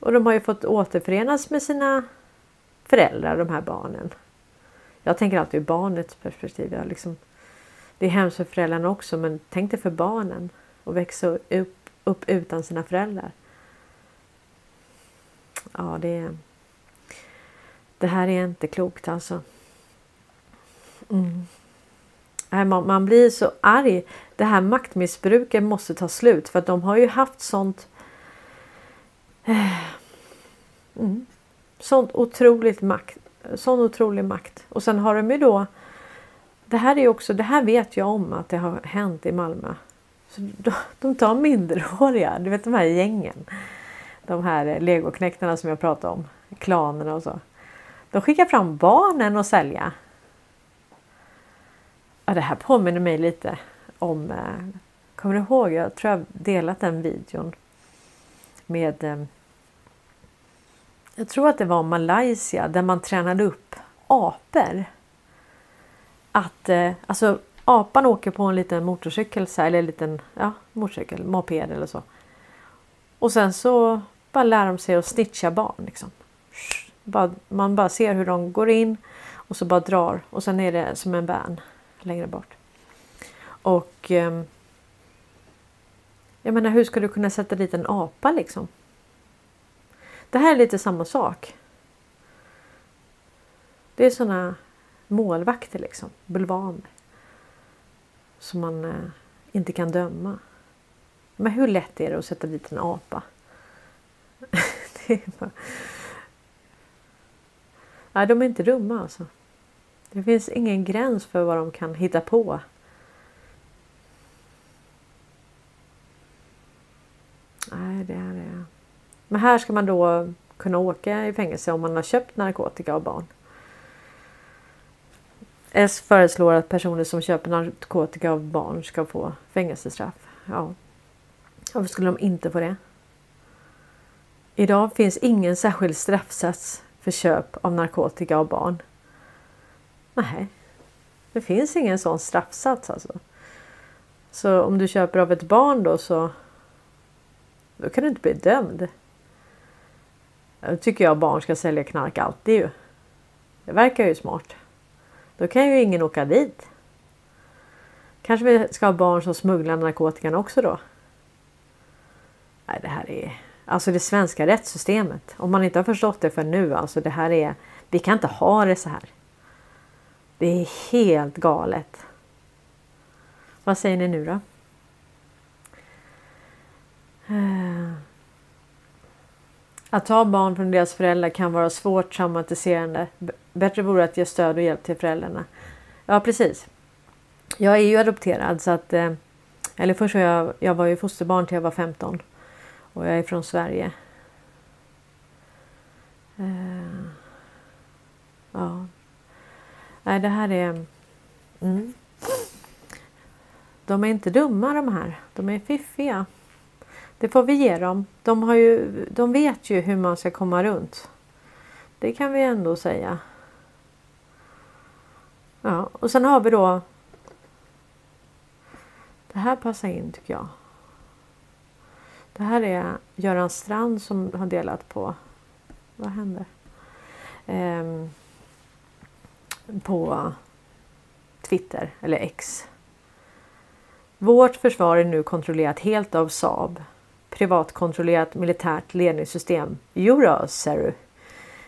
Speaker 1: Och de har ju fått återförenas med sina föräldrar, de här barnen. Jag tänker alltid ur barnets perspektiv. Jag liksom, det är hemskt för föräldrarna också men tänk dig för barnen att växa upp, upp utan sina föräldrar. Ja, det, det här är inte klokt alltså. Mm. Man, man blir så arg. Det här maktmissbruket måste ta slut för att de har ju haft sånt eh, mm, sånt otroligt makt, sån otrolig makt. Och sen har de ju då det här är också, det här vet jag om att det har hänt i Malmö. Så de, de tar minderåriga, du vet de här gängen. De här legoknektarna som jag pratade om, klanerna och så. De skickar fram barnen att sälja. Ja, det här påminner mig lite om, eh, kommer du ihåg, jag tror jag delat den videon med eh, jag tror att det var Malaysia där man tränade upp apor. Att eh, alltså apan åker på en liten motorcykel så här, eller en liten ja, motorcykel, moped eller så. Och sen så bara lär de sig att snitcha barn. Liksom. Bara, man bara ser hur de går in och så bara drar och sen är det som en van längre bort. Och eh, jag menar hur ska du kunna sätta dit en apa liksom? Det här är lite samma sak. Det är sådana målvakter liksom, bulvaner. Som man eh, inte kan döma. Men hur lätt är det att sätta dit en apa? [laughs] det är bara... Nej, de är inte dumma alltså. Det finns ingen gräns för vad de kan hitta på. Nej, det är det. Men här ska man då kunna åka i fängelse om man har köpt narkotika av barn. S föreslår att personer som köper narkotika av barn ska få fängelsestraff. Ja. Varför skulle de inte få det? Idag finns ingen särskild straffsats för köp av narkotika av barn. Nej, det finns ingen sån straffsats alltså. Så om du köper av ett barn då så då kan du inte bli dömd. Då tycker jag barn ska sälja knark alltid ju. Det verkar ju smart. Då kan ju ingen åka dit. Kanske vi ska ha barn som smugglar narkotikan också då. Nej, det här är alltså det svenska rättssystemet. Om man inte har förstått det för nu, alltså det här är. Vi kan inte ha det så här. Det är helt galet. Vad säger ni nu då? Eh, att ta barn från deras föräldrar kan vara svårt traumatiserande. Bättre vore att ge stöd och hjälp till föräldrarna. Ja precis. Jag är ju adopterad så att eh, eller först var jag, jag var ju fosterbarn till jag var 15 och jag är från Sverige. Eh, Uh, ja. Nej, det här är... Mm. De är inte dumma de här. De är fiffiga. Det får vi ge dem. De, har ju, de vet ju hur man ska komma runt. Det kan vi ändå säga. Ja, och sen har vi då. Det här passar in tycker jag. Det här är Göran Strand som har delat på. Vad händer? Ehm, på Twitter eller X. Vårt försvar är nu kontrollerat helt av Saab privatkontrollerat militärt ledningssystem. Jodå, ser du.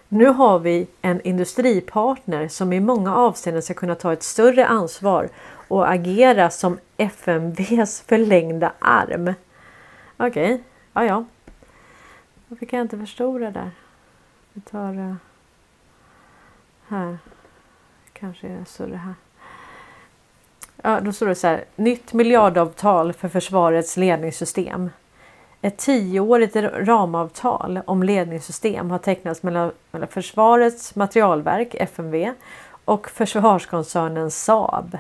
Speaker 1: Nu har vi en industripartner som i många avseenden ska kunna ta ett större ansvar och agera som FMVs förlängda arm. Okej, okay. ja ja. Varför kan jag inte förstora där? Vi tar uh, här. Kanske är det större här. Ja, då står det så här. Nytt miljardavtal för försvarets ledningssystem. Ett tioårigt ramavtal om ledningssystem har tecknats mellan, mellan Försvarets materialverk, FMV, och försvarskoncernen Saab.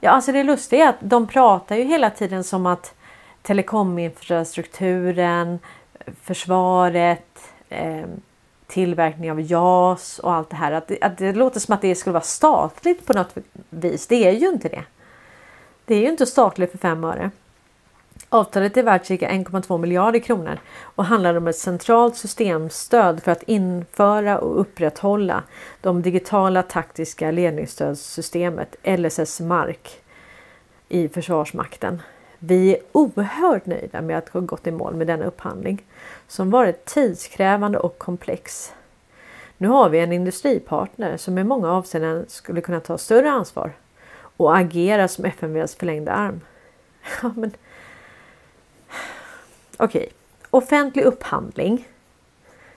Speaker 1: Ja, alltså det lustiga är att de pratar ju hela tiden som att telekominfrastrukturen, försvaret, eh, tillverkning av JAS och allt det här. Att det, att det låter som att det skulle vara statligt på något vis. Det är ju inte det. Det är ju inte statligt för fem öre. Avtalet är värt cirka 1,2 miljarder kronor och handlar om ett centralt systemstöd för att införa och upprätthålla de digitala taktiska ledningsstödssystemet LSS Mark i Försvarsmakten. Vi är oerhört nöjda med att ha gått i mål med denna upphandling som varit tidskrävande och komplex. Nu har vi en industripartner som i många avseenden skulle kunna ta större ansvar och agera som FMVs förlängda arm. [laughs] Ja, men Okej, okay. offentlig upphandling.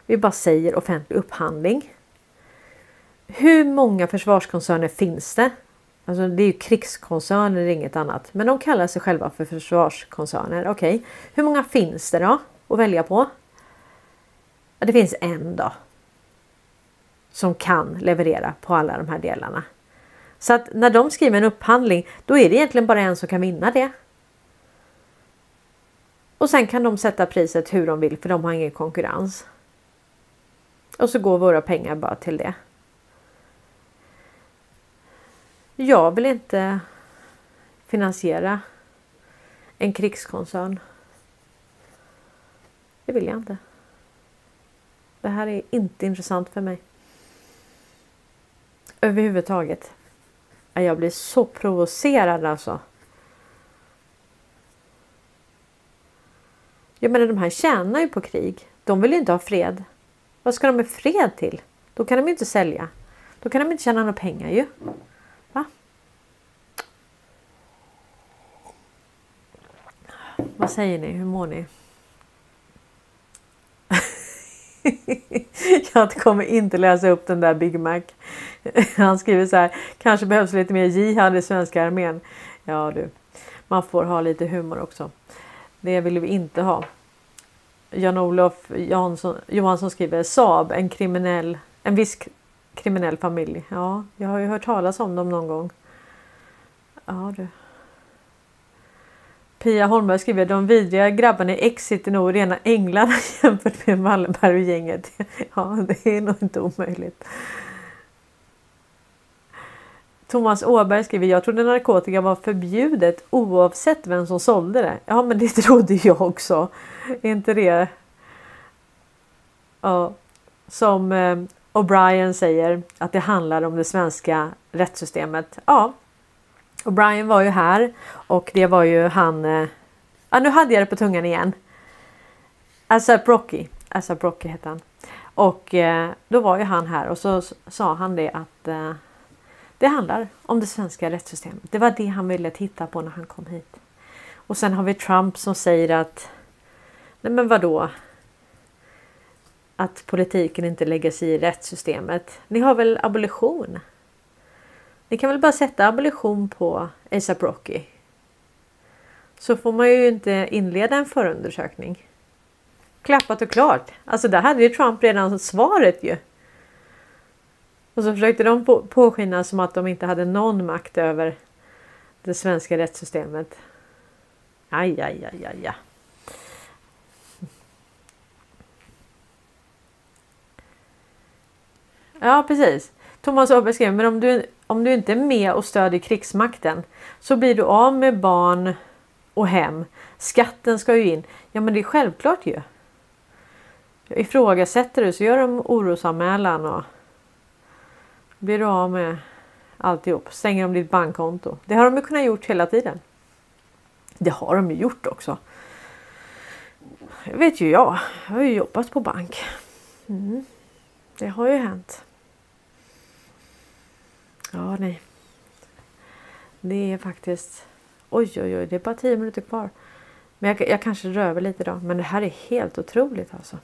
Speaker 1: Vi bara säger offentlig upphandling. Hur många försvarskoncerner finns det? Alltså det är ju krigskoncerner, inget annat. Men de kallar sig själva för försvarskoncerner. Okej, okay. hur många finns det då att välja på? Ja, det finns en då. Som kan leverera på alla de här delarna. Så att när de skriver en upphandling, då är det egentligen bara en som kan vinna det. Och sen kan de sätta priset hur de vill för de har ingen konkurrens. Och så går våra pengar bara till det. Jag vill inte finansiera en krigskoncern. Det vill jag inte. Det här är inte intressant för mig. Överhuvudtaget. Jag blir så provocerad alltså. Jag menar de här tjänar ju på krig. De vill ju inte ha fred. Vad ska de med fred till? Då kan de ju inte sälja. Då kan de inte tjäna några pengar ju. Va? Vad säger ni? Hur mår ni? [laughs] jag kommer inte läsa upp den där Big Mac. Han skriver så här. Kanske behövs lite mer jihad i svenska armén. Ja du, man får ha lite humor också. Det vill vi inte ha. Jan-Olof Johansson skriver Saab, en kriminell, en viss kriminell familj. Ja, jag har ju hört talas om dem någon gång. Ja du. Pia Holmberg skriver de vidriga grabbarna i Exit är nog rena änglarna [laughs] jämfört med Wallenberg och gänget. [laughs] Ja, det är nog inte omöjligt. Thomas Åberg skriver jag trodde narkotika var förbjudet oavsett vem som sålde det. Ja, men det [laughs] trodde jag också. Är inte det? Ja, som eh, O'Brien säger att det handlar om det svenska rättssystemet. Ja, Brian var ju här och det var ju han. Eh, ja, nu hade jag det på tungan igen. Asap Rocky. Asap Rocky hette han. Och eh, då var ju han här och så sa han det att eh, det handlar om det svenska rättssystemet. Det var det han ville titta på när han kom hit. Och sen har vi Trump som säger att Nej men vadå? Att politiken inte lägger sig i rättssystemet. Ni har väl abolition? Ni kan väl bara sätta abolition på ASAP Rocky? Så får man ju inte inleda en förundersökning. Klappat och klart. Alltså där hade ju Trump redan svaret ju. Och så försökte de påskina som att de inte hade någon makt över det svenska rättssystemet. Aj, aj, aj, aj, aj. Ja, precis. Thomas Åberg skrev, men om du, om du inte är med och stödjer krigsmakten så blir du av med barn och hem. Skatten ska ju in. Ja, men det är självklart ju. Ifrågasätter du så gör de orosanmälan och blir du av med alltihop. Stänger de ditt bankkonto. Det har de ju kunnat gjort hela tiden. Det har de ju gjort också. Det vet ju jag. Jag har ju jobbat på bank. Mm. Det har ju hänt. Ja, nej. Det är faktiskt... Oj, oj, oj, det är bara tio minuter kvar. Men jag, jag kanske röver lite då. Men det här är helt otroligt alltså.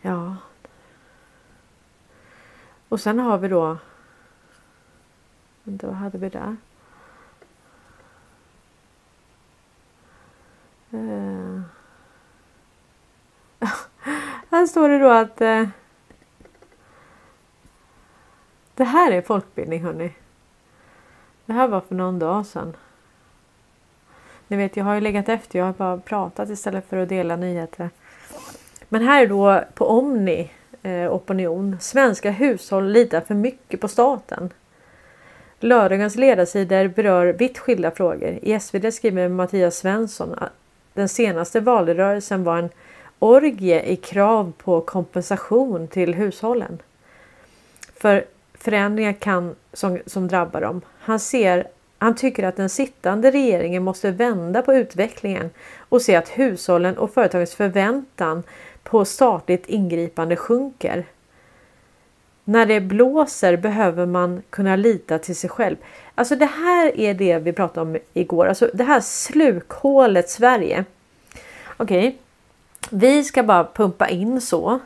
Speaker 1: Ja. Och sen har vi då... Vänta, vad hade vi där? Uh. [laughs] här står det då att... Uh, det här är folkbildning hörni. Det här var för någon dag sedan. Ni vet, jag har ju legat efter. Jag har bara pratat istället för att dela nyheter. Men här är då på Omni eh, opinion. Svenska hushåll litar för mycket på staten. Lördagens ledarsidor berör vitt skilda frågor. I SvD skriver Mattias Svensson att den senaste valrörelsen var en orgie i krav på kompensation till hushållen. För förändringar kan, som, som drabbar dem. Han, ser, han tycker att den sittande regeringen måste vända på utvecklingen och se att hushållen och företagens förväntan på statligt ingripande sjunker. När det blåser behöver man kunna lita till sig själv. Alltså det här är det vi pratade om igår. Alltså det här slukhålet Sverige. Okej, okay. vi ska bara pumpa in så.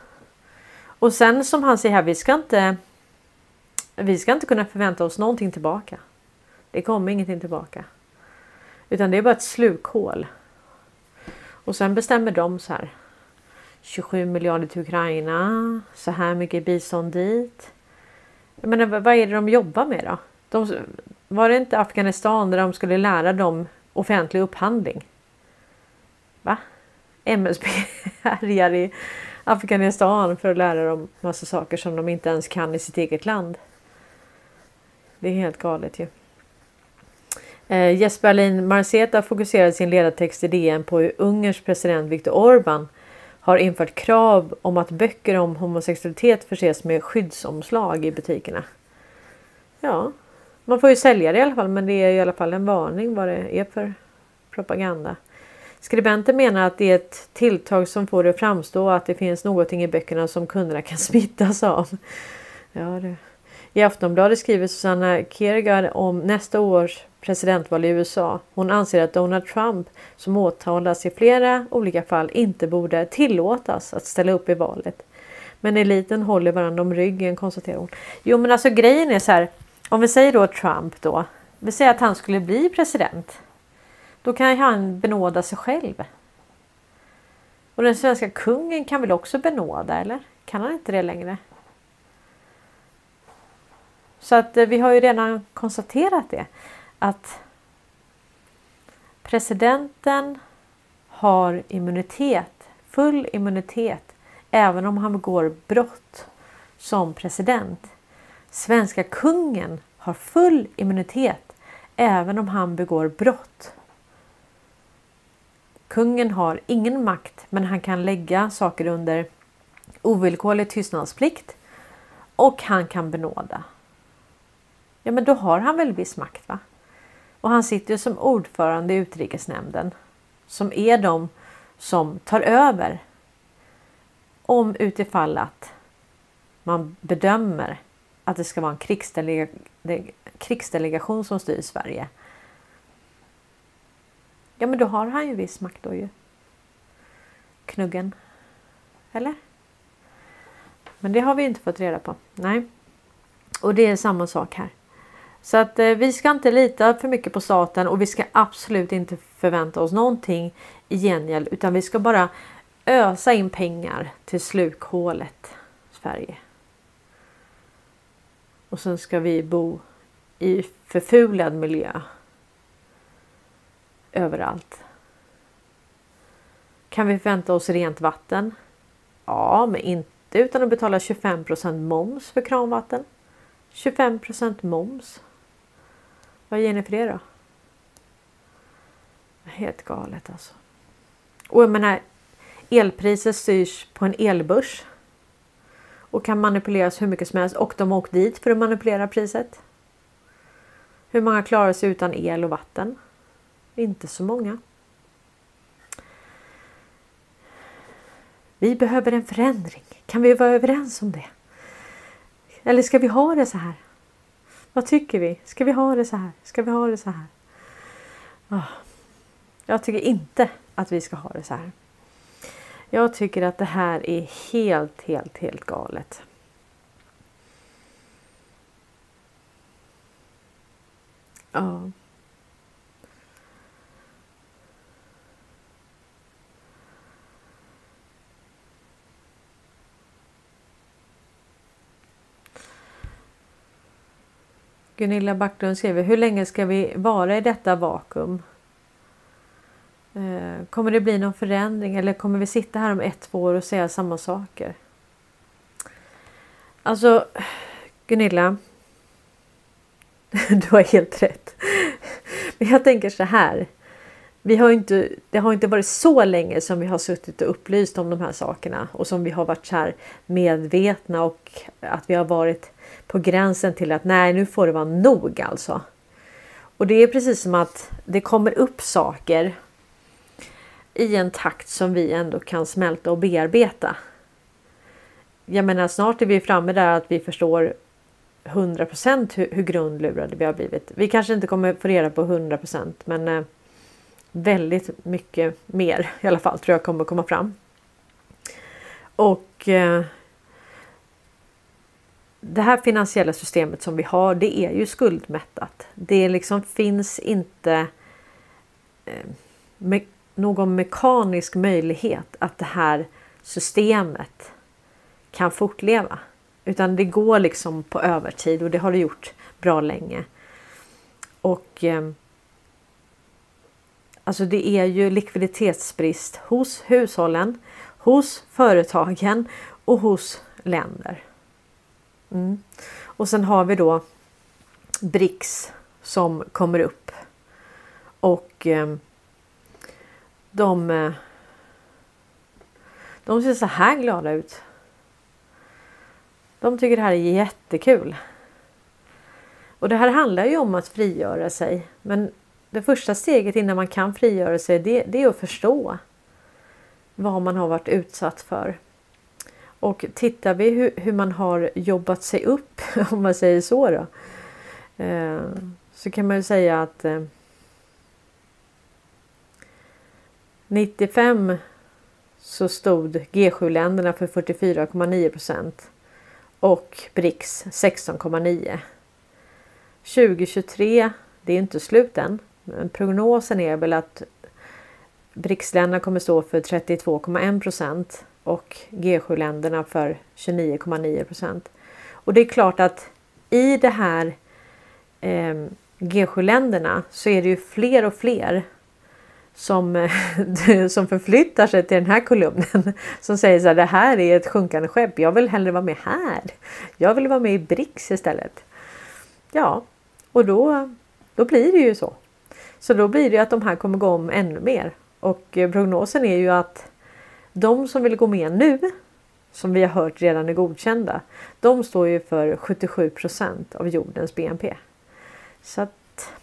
Speaker 1: Och sen som han säger här, vi ska inte vi ska inte kunna förvänta oss någonting tillbaka. Det kommer ingenting tillbaka. Utan det är bara ett slukhål. Och sen bestämmer de så här. 27 miljarder till Ukraina. Så här mycket bistånd dit. Jag menar, vad är det de jobbar med då? De, var det inte Afghanistan där de skulle lära dem offentlig upphandling? Va? MSB [laughs] härjar i Afghanistan för att lära dem massa saker som de inte ens kan i sitt eget land. Det är helt galet ju. Eh, Jesper Alin Marceta fokuserade sin ledartext i DN på hur Ungerns president Viktor Orbán har infört krav om att böcker om homosexualitet förses med skyddsomslag i butikerna. Ja, man får ju sälja det i alla fall men det är i alla fall en varning vad det är för propaganda. Skribenten menar att det är ett tilltag som får det att framstå att det finns någonting i böckerna som kunderna kan smittas av. Ja, det. I Aftonbladet skriver Susanna Kiergaard om nästa års presidentval i USA. Hon anser att Donald Trump som åtalas i flera olika fall inte borde tillåtas att ställa upp i valet. Men eliten håller varandra om ryggen konstaterar hon. Jo men alltså grejen är så här. Om vi säger då Trump då. Vi säger att han skulle bli president. Då kan han benåda sig själv. Och den svenska kungen kan väl också benåda eller? Kan han inte det längre? Så att eh, vi har ju redan konstaterat det. Att presidenten har immunitet, full immunitet, även om han begår brott som president. Svenska kungen har full immunitet även om han begår brott. Kungen har ingen makt men han kan lägga saker under ovillkorlig tystnadsplikt och han kan benåda. Ja men då har han väl viss makt va? Och han sitter som ordförande i utrikesnämnden som är de som tar över om utifall att man bedömer att det ska vara en krigsdelega krigsdelegation som styr Sverige. Ja men då har han ju viss makt då ju. Knuggen. Eller? Men det har vi inte fått reda på. Nej. Och det är samma sak här. Så att eh, vi ska inte lita för mycket på staten och vi ska absolut inte förvänta oss någonting i gengäld utan vi ska bara ösa in pengar till slukhålet Sverige. Och sen ska vi bo i förfulad miljö. Överallt. Kan vi förvänta oss rent vatten? Ja, men inte utan att betala 25% moms för kranvatten. 25% moms. Vad ger ni för det då? Helt galet alltså. Och jag menar, elpriset styrs på en elbörs. Och kan manipuleras hur mycket som helst. Och de har åkt dit för att manipulera priset. Hur många klarar sig utan el och vatten? Inte så många. Vi behöver en förändring. Kan vi vara överens om det? Eller ska vi ha det så här? Vad tycker vi? Ska vi ha det så här? Ska vi ha det så här? Oh. Jag tycker inte att vi ska ha det så här. Jag tycker att det här är helt, helt, helt galet. Ja. Gunilla Backlund skriver, hur länge ska vi vara i detta vakuum? Eh, kommer det bli någon förändring eller kommer vi sitta här om ett, två år och säga samma saker? Alltså Gunilla. [laughs] Du har helt rätt. Men jag tänker så här. Vi har inte, det har inte varit så länge som vi har suttit och upplyst om de här sakerna och som vi har varit så här medvetna och att vi har varit på gränsen till att nej, nu får det vara nog alltså. Och det är precis som att det kommer upp saker i en takt som vi ändå kan smälta och bearbeta. Jag menar snart är vi framme där att vi förstår 100 hur, hur grundlurade vi har blivit. Vi kanske inte kommer få reda på 100% men eh, väldigt mycket mer i alla fall tror jag kommer komma fram. Och eh, det här finansiella systemet som vi har, det är ju skuldmättat. Det liksom finns inte eh, me någon mekanisk möjlighet att det här systemet kan fortleva. Utan det går liksom på övertid och det har det gjort bra länge. Och eh, Alltså det är ju likviditetsbrist hos hushållen, hos företagen och hos länder. Mm. Och sen har vi då BRICS som kommer upp. Och ehm, eh, de, de ser så här glada ut. De tycker det här är jättekul. Och det här handlar ju om att frigöra sig. Men det första steget innan man kan frigöra sig det, det är att förstå vad man har varit utsatt för. Och tittar vi hur, hur man har jobbat sig upp, [laughs] om man säger så då. Eh, så kan man ju säga att eh, 95 så stod G7-länderna för 44,9 procent och BRICS 16,9. 2023, det är inte slut än, men prognosen är väl att BRICS-länderna kommer stå för 32,1 procent och G7-länderna för 29,9 procent. Och det är klart att i det här eh, G7-länderna så är det ju fler och fler som, [laughs] som förflyttar sig till den här kolumnen som säger så här, det här är ett sjunkande skepp. Jag vill hellre vara med här. Jag vill vara med i BRICS istället. Ja, och då, då blir det ju så. Så då blir det att de här kommer gå om ännu mer och eh, prognosen är ju att de som vill gå med nu, som vi har hört redan är godkända, de står ju för 77% av jordens BNP. Så att,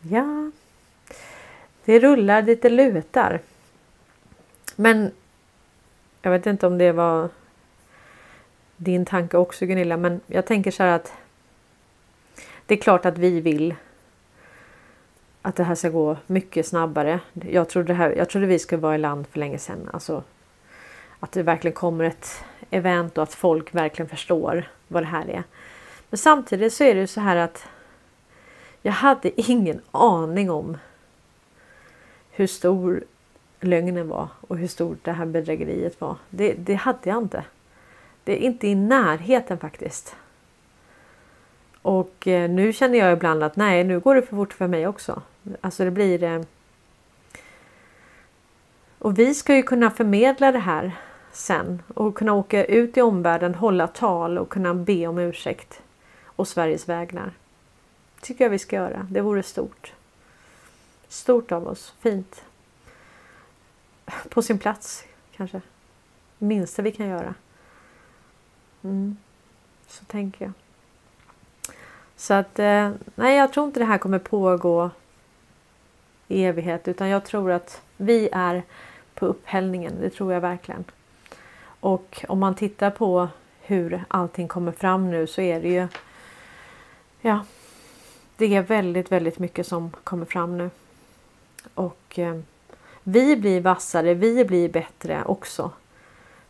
Speaker 1: ja, det rullar lite lutar. Men jag vet inte om det var din tanke också Gunilla, men jag tänker så här att det är klart att vi vill att det här ska gå mycket snabbare. Jag trodde, här, jag trodde vi skulle vara i land för länge sedan. Alltså, att det verkligen kommer ett event och att folk verkligen förstår vad det här är. Men samtidigt så är det så här att jag hade [laughs] ingen aning om hur stor lögnen var och hur stort det här bedrägeriet var. Det, det hade jag inte. Det är inte i närheten faktiskt. Och eh, nu känner jag ibland att nej, nu går det för fort för mig också. Alltså det blir... Eh... Och vi ska ju kunna förmedla det här sen och kunna åka ut i omvärlden, hålla tal och kunna be om ursäkt och Sveriges vägnar. tycker jag vi ska göra. Det vore stort. Stort av oss. Fint. På sin plats kanske. Minsta vi kan göra. Mm. Så tänker jag. Så att eh, nej, jag tror inte det här kommer pågå i evighet utan jag tror att vi är på upphällningen. Det tror jag verkligen. Och om man tittar på hur allting kommer fram nu så är det ju. Ja, det är väldigt, väldigt mycket som kommer fram nu. Och eh, vi blir vassare, vi blir bättre också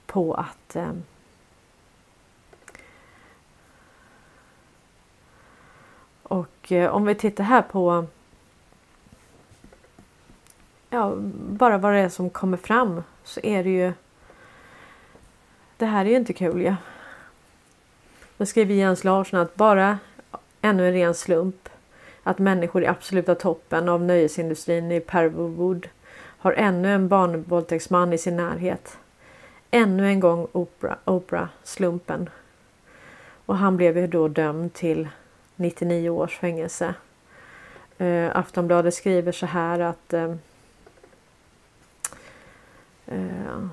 Speaker 1: på att eh, Och eh, om vi tittar här på ja, bara vad det är som kommer fram så är det ju det här är ju inte kul ja. Då skriver Jens Larsson att bara ännu en ren slump att människor i absoluta toppen av nöjesindustrin i Pervowood har ännu en barnvåldtäktsman i sin närhet. Ännu en gång Oprah, Oprah slumpen. Och han blev ju då dömd till 99 års fängelse. Uh, Aftonbladet skriver så här att uh, uh,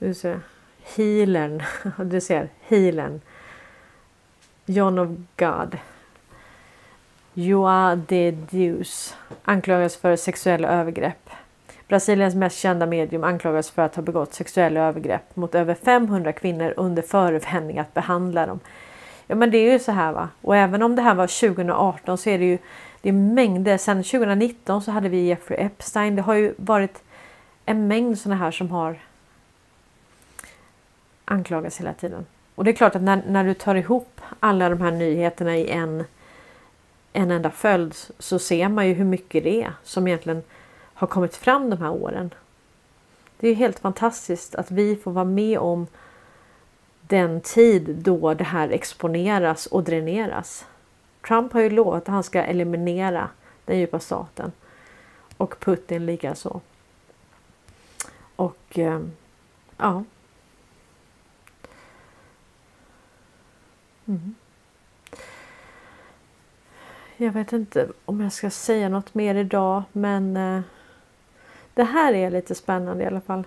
Speaker 1: du ser, healern, [laughs] du ser healern John of God Joa de Deus anklagas för sexuella övergrepp. Brasiliens mest kända medium anklagas för att ha begått sexuella övergrepp mot över 500 kvinnor under förevändning att behandla dem Ja men det är ju så här va. Och även om det här var 2018 så är det ju det är mängder. Sedan 2019 så hade vi Jeffrey Epstein. Det har ju varit en mängd sådana här som har anklagas hela tiden. Och det är klart att när, när du tar ihop alla de här nyheterna i en, en enda följd så ser man ju hur mycket det är som egentligen har kommit fram de här åren. Det är helt fantastiskt att vi får vara med om den tid då det här exponeras och dräneras. Trump har ju lovat att han ska eliminera den djupa staten och Putin likaså. Och eh, ja. Mm. Jag vet inte om jag ska säga något mer idag men eh, det här är lite spännande i alla fall.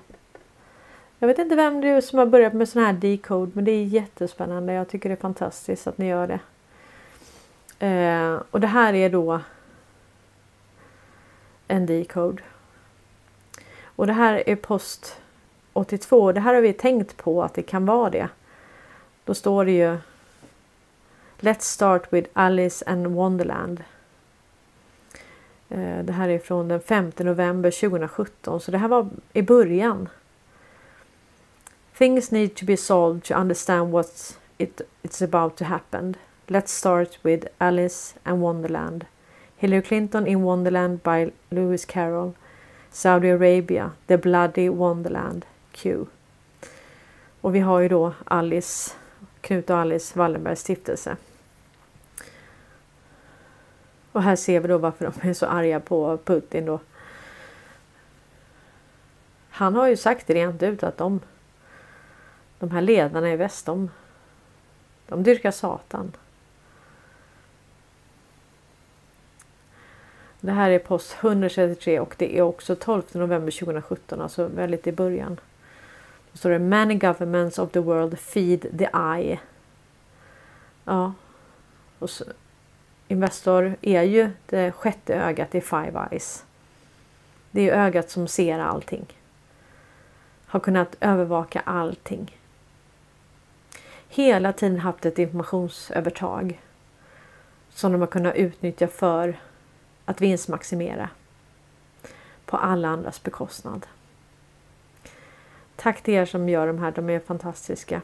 Speaker 1: Jag vet inte vem det är som har börjat med sån här decode men det är jättespännande. Jag tycker det är fantastiskt att ni gör det. Eh, och det här är då en decode. Och det här är post 82. Det här har vi tänkt på att det kan vara det. Då står det ju Let's start with Alice and Wonderland. Eh, det här är från den 5 november 2017 så det här var i början. Things need to be solved to understand what it, it's about to happen. Let's start with Alice and Wonderland. Hillary Clinton in Wonderland by Lewis Carroll. Saudi Arabia, The Bloody Wonderland, Q. Och vi har ju då Alice, Knut och Alice Wallenbergs stiftelse. Och här ser vi då varför de är så arga på Putin då. Han har ju sagt rent ut att de, de här ledarna i väst, de, de dyrkar Satan. Det här är post 133 och det är också 12 november 2017, alltså väldigt i början. Då står det Many governments of the world feed the eye. Ja. Och så, Investor är ju det sjätte ögat i Five Eyes. Det är ögat som ser allting. Har kunnat övervaka allting. Hela tiden haft ett informationsövertag. Som de har kunnat utnyttja för att vinstmaximera. På alla andras bekostnad. Tack till er som gör de här, de är fantastiska.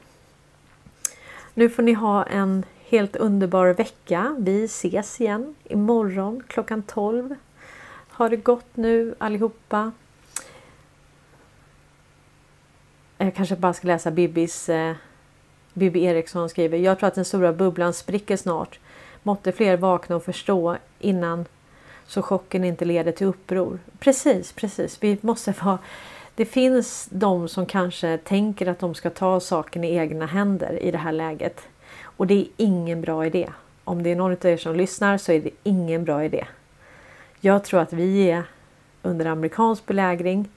Speaker 1: Nu får ni ha en helt underbar vecka. Vi ses igen imorgon klockan 12. Ha det gott nu allihopa. Jag kanske bara ska läsa Bibis eh, Bibi Eriksson skriver. Jag tror att den stora bubblan spricker snart. Måtte fler vakna och förstå innan så chocken inte leder till uppror. Precis, precis. Vi måste vara det finns de som kanske tänker att de ska ta saken i egna händer i det här läget. Och det är ingen bra idé. Om det är någon av er som lyssnar så är det ingen bra idé. Jag tror att vi är under amerikansk belägring.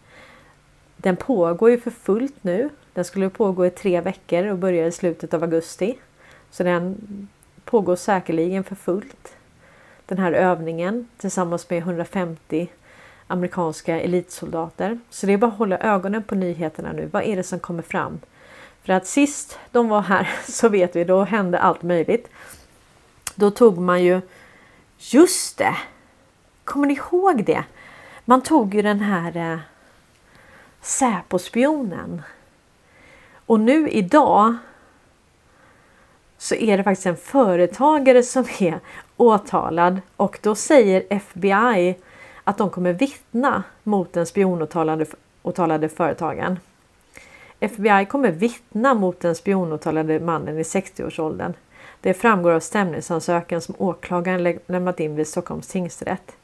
Speaker 1: Den pågår ju för fullt nu. Den skulle pågå i tre veckor och börjar i slutet av augusti. Så den pågår säkerligen för fullt. Den här övningen tillsammans med 150 amerikanska elitsoldater. Så det är bara att hålla ögonen på nyheterna nu. Vad är det som kommer fram? För att sist de var här [laughs] så vet vi, då hände allt möjligt. Då tog man ju, just det! Kommer ni ihåg det? Man tog ju den här eh, Säpo-spionen. Och nu idag så är det faktiskt en företagare som är åtalad och då säger FBI att de kommer vittna mot den spionåtalade företagaren. FBI kommer vittna mot den spionåtalade mannen i 60-årsåldern. Det framgår av stämningsansökan som åklagaren lämnat in vid Stockholms tingsrätt.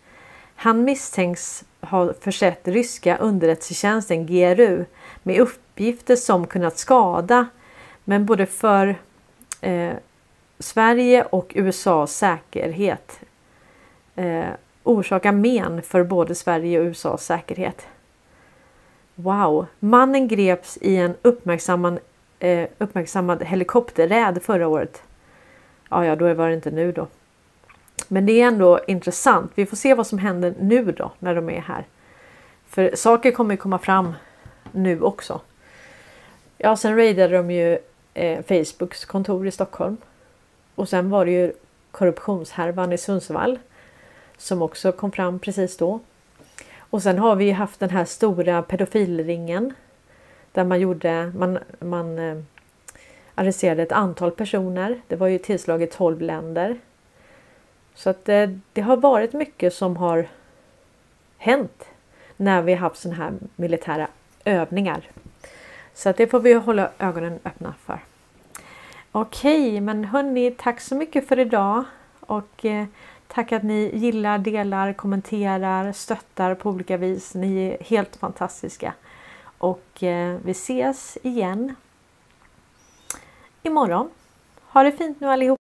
Speaker 1: Han misstänks ha försett ryska underrättelsetjänsten GRU med uppgifter som kunnat skada men både för eh, Sverige och USAs säkerhet eh, orsaka men för både Sverige och USAs säkerhet. Wow! Mannen greps i en uppmärksammad, eh, uppmärksammad helikopterräd förra året. Ja, ja, då var det inte nu då. Men det är ändå intressant. Vi får se vad som händer nu då när de är här. För saker kommer komma fram nu också. Ja, sen raidade de ju eh, Facebooks kontor i Stockholm. Och sen var det ju korruptionshärvan i Sundsvall som också kom fram precis då. Och sen har vi haft den här stora pedofilringen där man gjorde, man, man eh, arresterade ett antal personer. Det var ju tillslag i 12 länder. Så att det, eh, det har varit mycket som har hänt när vi har haft sådana här militära övningar. Så att det får vi hålla ögonen öppna för. Okej, men hörni, tack så mycket för idag och eh, Tack att ni gillar, delar, kommenterar, stöttar på olika vis. Ni är helt fantastiska. Och eh, vi ses igen imorgon. Ha det fint nu allihop!